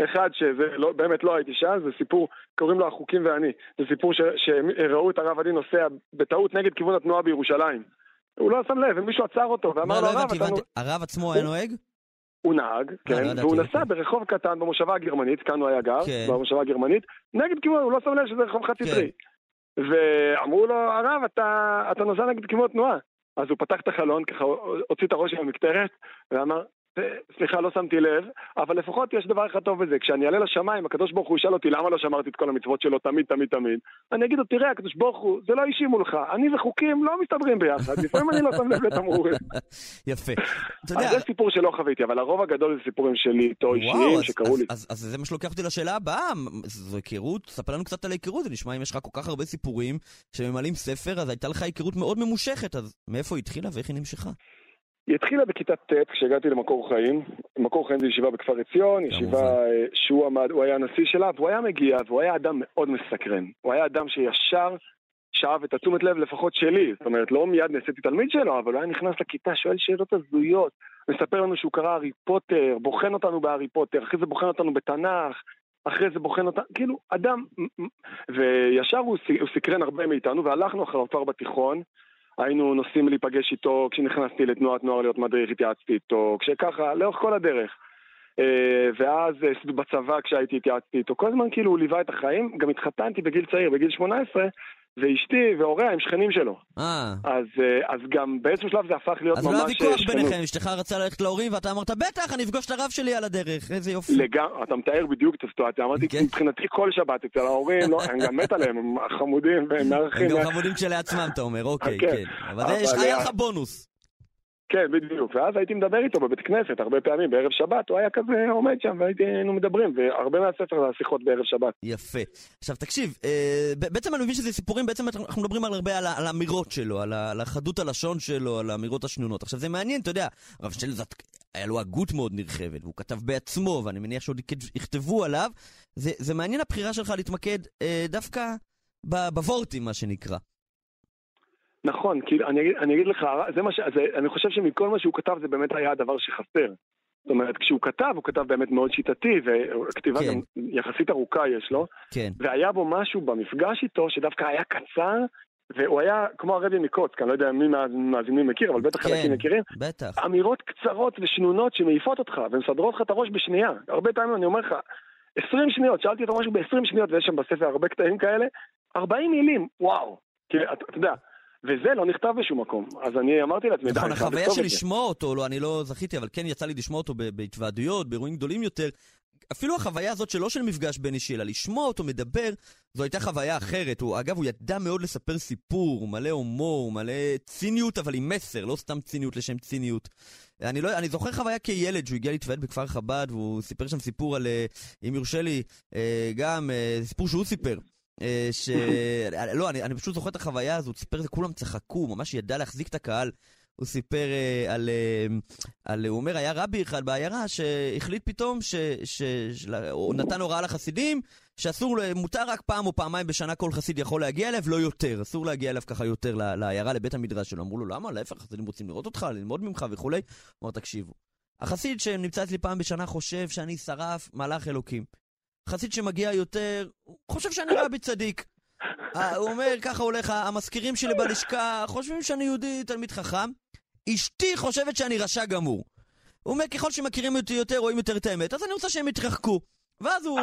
אחד שזה לא, באמת לא הייתי שם, זה סיפור, קוראים לו החוקים ואני. זה סיפור שראו את הרב עדי נוסע בטעות נגד כיוון התנועה בירושלים. הוא לא שם לב, ומישהו עצר אותו, ואמר לו, הרב, אתה... הרב עצמו היה נוהג? הוא נהג, אה, כן, לא והוא נסע ברחוב קטן במושבה הגרמנית, כאן הוא היה גר, כן. במושבה הגרמנית, נגד כיוון, הוא לא שם לב שזה רחוב חד סטרי. כן. ואמרו לו, הרב, אתה, אתה נוסע נגד כיוון התנועה. אז הוא פתח את החלון, ככה הוציא את הראש עם המקטרת, ואמר, סליחה, לא שמתי לב, אבל לפחות יש דבר אחד טוב בזה, כשאני אעלה לשמיים, הקדוש ברוך הוא ישאל אותי למה לא שמרתי את כל המצוות שלו תמיד, תמיד, תמיד. אני אגיד לו, תראה, הקדוש ברוך הוא, זה לא אישי מולך, אני וחוקים לא מסתדרים ביחד, לפעמים אני לא שם לב לתמרורים. יפה. אז זה סיפור שלא חוויתי, אבל הרוב הגדול זה סיפורים שלי איתו אישיים שקרו לי. אז זה מה שלוקח אותי לשאלה הבאה, זו היכרות, ספר לנו קצת על ההיכרות, זה נשמע אם יש לך כל כך הרבה סיפורים שממלאים ספר, אז הייתה לך היכרות מאוד ממושכת, אז מאיפה היא התחילה ואיך היא נמשכה? היא התחילה בכיתה ט' כשהגעתי למקור חיים. מקור חיים זה ישיבה בכפר עציון, ישיבה אה, שהוא עמד, הוא היה הנשיא שלה, והוא היה מגיע, והוא היה אדם מאוד מסקרן. הוא היה אדם שישר שאב את התשומת לב לפחות שלי. זאת אומרת, לא מיד נעשיתי תלמיד שלו, אבל הוא היה נכנס לכיתה, שואל שאלות הזויות, מספר לנו שהוא קרא הארי פוטר, בוחן אותנו בהארי פוטר, אחרי זה בוחן אותנו בתנ"ך, אחרי זה בוחן אותנו, כאילו, אדם... וישר הוא, הוא סקרן הרבה מאיתנו, והלכנו אחריו כבר בתיכון. היינו נוסעים להיפגש איתו, כשנכנסתי לתנועת נוער להיות מדריך התייעצתי איתו, כשככה, לאורך כל הדרך. אה, ואז אה, בצבא כשהייתי התייעצתי איתו, כל הזמן כאילו הוא ליווה את החיים, גם התחתנתי בגיל צעיר, בגיל 18, ואשתי והוריה הם שכנים שלו. אה. אז, אה, אז גם באיזשהו שלב זה הפך להיות אז ממש לא היה ויכוח שכנות. ביניכם, אשתך רצה ללכת להורים ואתה אמרת, בטח, אני אפגוש את הרב שלי על הדרך, איזה יופי. לגמרי, אתה מתאר בדיוק את הסיטואציה, אמרתי, כן. מבחינתי כל שבת אצל ההורים, לא, אני גם מת עליהם, הם חמודים והם הם מארחים. גם חמודים כשלעצמם, אתה אומר, אוקיי, כן. כן. אבל זה, היה- לך בונוס. כן, בדיוק, ואז הייתי מדבר איתו בבית כנסת הרבה פעמים, בערב שבת, הוא היה כזה עומד שם והיינו מדברים, והרבה מהספר זה השיחות בערב שבת. יפה. עכשיו תקשיב, אה, בעצם אני מבין שזה סיפורים, בעצם אנחנו מדברים על הרבה על, על האמירות שלו, על, על החדות הלשון שלו, על האמירות השנונות. עכשיו זה מעניין, אתה יודע, הרב שטלזט, היה לו הגות מאוד נרחבת, והוא כתב בעצמו, ואני מניח שעוד יכ- יכתבו עליו. זה, זה מעניין הבחירה שלך להתמקד אה, דווקא בוורטים, מה שנקרא. נכון, כאילו, אני אגיד, אני אגיד לך, זה מה ש... זה, אני חושב שמכל מה שהוא כתב זה באמת היה הדבר שחסר. זאת אומרת, כשהוא כתב, הוא כתב באמת מאוד שיטתי, וכתיבה כן. גם יחסית ארוכה יש לו, כן. והיה בו משהו במפגש איתו שדווקא היה קצר, והוא היה כמו הרבי מקוצק, אני לא יודע מי מהמאזינים מכיר, אבל בטח כן. חלקים מכירים. בטח. אמירות קצרות ושנונות שמעיפות אותך ומסדרות לך את הראש בשנייה. הרבה פעמים אני אומר לך, 20 שניות, שאלתי אותו משהו ב-20 שניות, ויש שם בספר הרבה קטעים כאלה, 40 מילים, וואו. כי אתה אתה יודע, וזה לא נכתב בשום מקום. אז אני אמרתי לעצמי, נכון, החוויה של. לשמוע אותו, לא, אני לא זכיתי, אבל כן יצא לי לשמוע אותו בהתוועדויות, באירועים גדולים יותר. אפילו החוויה הזאת שלא של מפגש בין אישי, אלא לשמוע אותו מדבר, זו הייתה חוויה אחרת. הוא, אגב, הוא ידע מאוד לספר סיפור, מלא הומור, מלא ציניות, אבל עם מסר, לא סתם ציניות לשם ציניות. אני, לא, אני זוכר חוויה כילד, שהוא הגיע להתוועד בכפר חב"ד, והוא סיפר שם סיפור על, אה, אם יורשה לי, אה, גם אה, סיפור שהוא סיפר. אה, ש... לא, אני, אני פשוט זוכר את החוויה הזאת, הוא סיפר את זה, כולם צחקו, ממש ידע להחזיק את הקהל. הוא סיפר אה, על, אה, על, הוא אומר, היה רבי אחד בעיירה שהחליט פתאום, ש, ש, ש, הוא נתן הוראה לחסידים, שאסור, מותר רק פעם או פעמיים בשנה כל חסיד יכול להגיע אליו, לא יותר. אסור להגיע אליו ככה יותר לעיירה, לבית המדרש שלו. אמרו לו, למה? להפך, החסידים רוצים לראות אותך, ללמוד ממך וכולי. הוא אמר, תקשיבו, החסיד שנמצא אצלי פעם בשנה חושב שאני שרף מלאך אלוקים. חסיד שמגיע יותר, הוא חושב שאני רבי צדיק. אה, הוא אומר, ככה הולך, המזכירים שלי בלשכה חושבים שאני יהודי תלמיד חכם. אשתי חושבת שאני רשע גמור. הוא אומר, ככל שמכירים אותי יותר, רואים יותר את האמת, אז אני רוצה שהם יתרחקו. ואז הוא,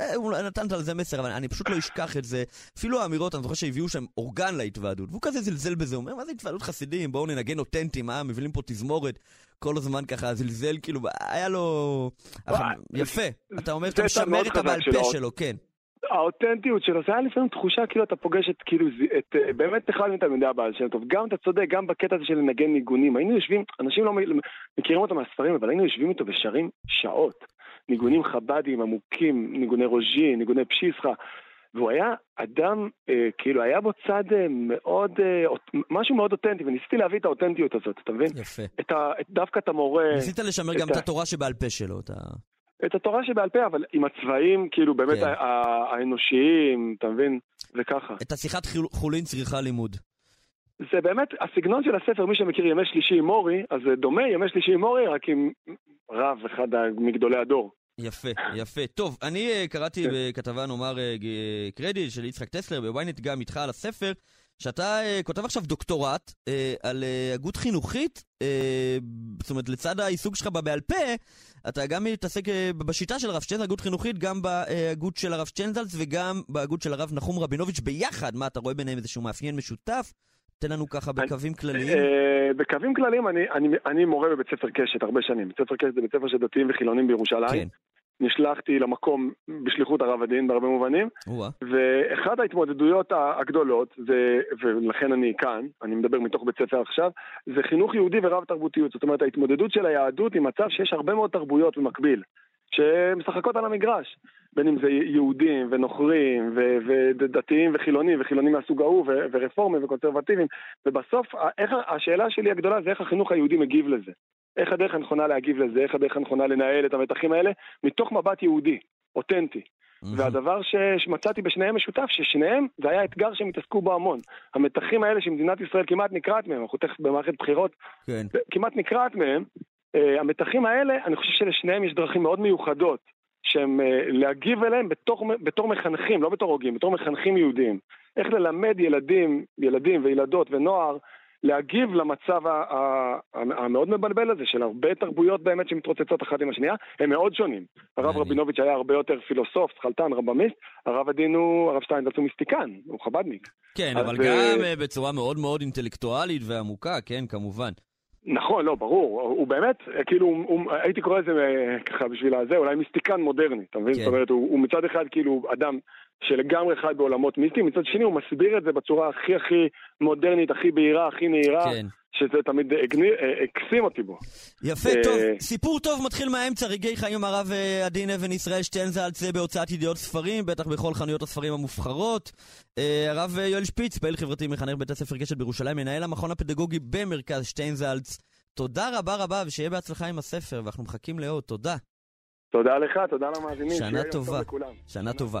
אה, הוא נתן על זה מסר, אבל אני פשוט לא אשכח את זה. אפילו האמירות, אני זוכר שהביאו שם אורגן להתוועדות, והוא כזה זלזל בזה, הוא אומר, מה זה התוועדות חסידים? בואו ננגן אותנטי, מה, מביאים פה תזמורת. כל הזמן ככה זלזל, כאילו, היה לו... יפה, אתה אומר שאתה צד משמר את הבעל פה שלו. כן. האותנטיות שלו, זה היה לפעמים תחושה כאילו אתה פוגש את, כאילו, את, אה, באמת אחד מתלמידי הבעל שם טוב. גם אתה צודק, גם בקטע הזה של לנגן ניגונים. היינו יושבים, אנשים לא מכירים אותו מהספרים, אבל היינו יושבים איתו ושרים שעות. ניגונים חב"דיים עמוקים, ניגוני רוז'י, ניגוני פשיסחה. והוא היה אדם, אה, כאילו היה בו צד אה, מאוד, אה, משהו מאוד אותנטי, וניסיתי להביא את האותנטיות הזאת, אתה מבין? יפה. את ה, את, דווקא את המורה, ניסית לשמר את גם את ה- התורה שבעל פה שלו, אתה... את התורה שבעל פה, אבל עם הצבעים, כאילו באמת כן. ה- ה- האנושיים, אתה מבין? וככה. את השיחת חולין צריכה לימוד. זה באמת, הסגנון של הספר, מי שמכיר ימי שלישי עם מורי, אז זה דומה ימי שלישי עם מורי, רק עם רב, אחד מגדולי הדור. יפה, יפה. טוב, אני אה, קראתי כן. בכתבה, נאמר, אה, ג- קרדיט של יצחק טסלר בוויינט גם איתך על הספר, שאתה אה, כותב עכשיו דוקטורט אה, על אה, הגות חינוכית, אה, זאת אומרת, לצד העיסוק שלך בבעל פה, אתה גם מתעסק אה, בשיטה של הרב שטנזל, הגות חינוכית, גם בהגות של הרב שטנזלס וגם בהגות של הרב נחום רבינוביץ' ביחד. מה, אתה רואה ביניהם איזשהו מאפיין משותף? תן לנו ככה בקווים כלליים. אה, בקווים כלליים, אני, אני, אני מורה בבית ספר קשת הרבה שנים. בית ספר קשת זה בית ספר של דתיים וחילונים בירושלים. נשלחתי למקום בשליחות הרב הדין בהרבה מובנים. ואחת ההתמודדויות הגדולות, זה, ולכן אני כאן, אני מדבר מתוך בית ספר עכשיו, זה חינוך יהודי ורב תרבותיות. זאת אומרת, ההתמודדות של היהדות עם מצב שיש הרבה מאוד תרבויות במקביל, שמשחקות על המגרש. בין אם זה יהודים ונוכרים ו- ודתיים וחילונים וחילונים מהסוג ההוא ו- ורפורמים וקונסרבטיבים ובסוף איך, השאלה שלי הגדולה זה איך החינוך היהודי מגיב לזה. איך הדרך הנכונה להגיב לזה, איך הדרך הנכונה לנהל את המתחים האלה מתוך מבט יהודי, אותנטי. והדבר ש- שמצאתי בשניהם משותף, ששניהם זה היה אתגר שהם התעסקו בו המון. המתחים האלה שמדינת ישראל כמעט נקרעת מהם, אנחנו תכף במערכת בחירות, כן. כמעט נקרעת מהם, אה, המתחים האלה, אני חושב שלשניהם יש דרכים מאוד מיוחדות, שהם אה, להגיב אליהם בתור, בתור מחנכים, לא בתור הוגים, בתור מחנכים יהודיים. איך ללמד ילדים, ילדים וילדות ונוער, להגיב למצב המאוד מבלבל הזה של הרבה תרבויות באמת שמתרוצצות אחת עם השנייה, הם מאוד שונים. הרב רבינוביץ' היה הרבה יותר פילוסוף, שכלתן, רבמיסט, הרב הדין הוא, הרב שטיינזלץ הוא מיסטיקן, הוא חבדניק. כן, אבל גם בצורה מאוד מאוד אינטלקטואלית ועמוקה, כן, כמובן. נכון, לא, ברור. הוא באמת, כאילו, הוא, הייתי קורא לזה ככה בשביל הזה, אולי מיסטיקן מודרני, אתה מבין? כן. זאת אומרת, הוא, הוא מצד אחד כאילו אדם שלגמרי חי בעולמות מיסטיים, מצד שני הוא מסביר את זה בצורה הכי הכי מודרנית, הכי בהירה, הכי נהירה. כן. שזה תמיד הקסים אותי בו. יפה, טוב. סיפור טוב מתחיל מהאמצע, רגעי חיים עם הרב עדין אבן ישראל שטיינזלץ בהוצאת ידיעות ספרים, בטח בכל חנויות הספרים המובחרות. הרב יואל שפיץ, פעיל חברתי מחנך בית הספר קשת בירושלים, מנהל המכון הפדגוגי במרכז שטיינזלץ. תודה רבה רבה, ושיהיה בהצלחה עם הספר, ואנחנו מחכים לעוד. תודה. תודה לך, תודה למאזינים. שנה טובה. שנה טובה.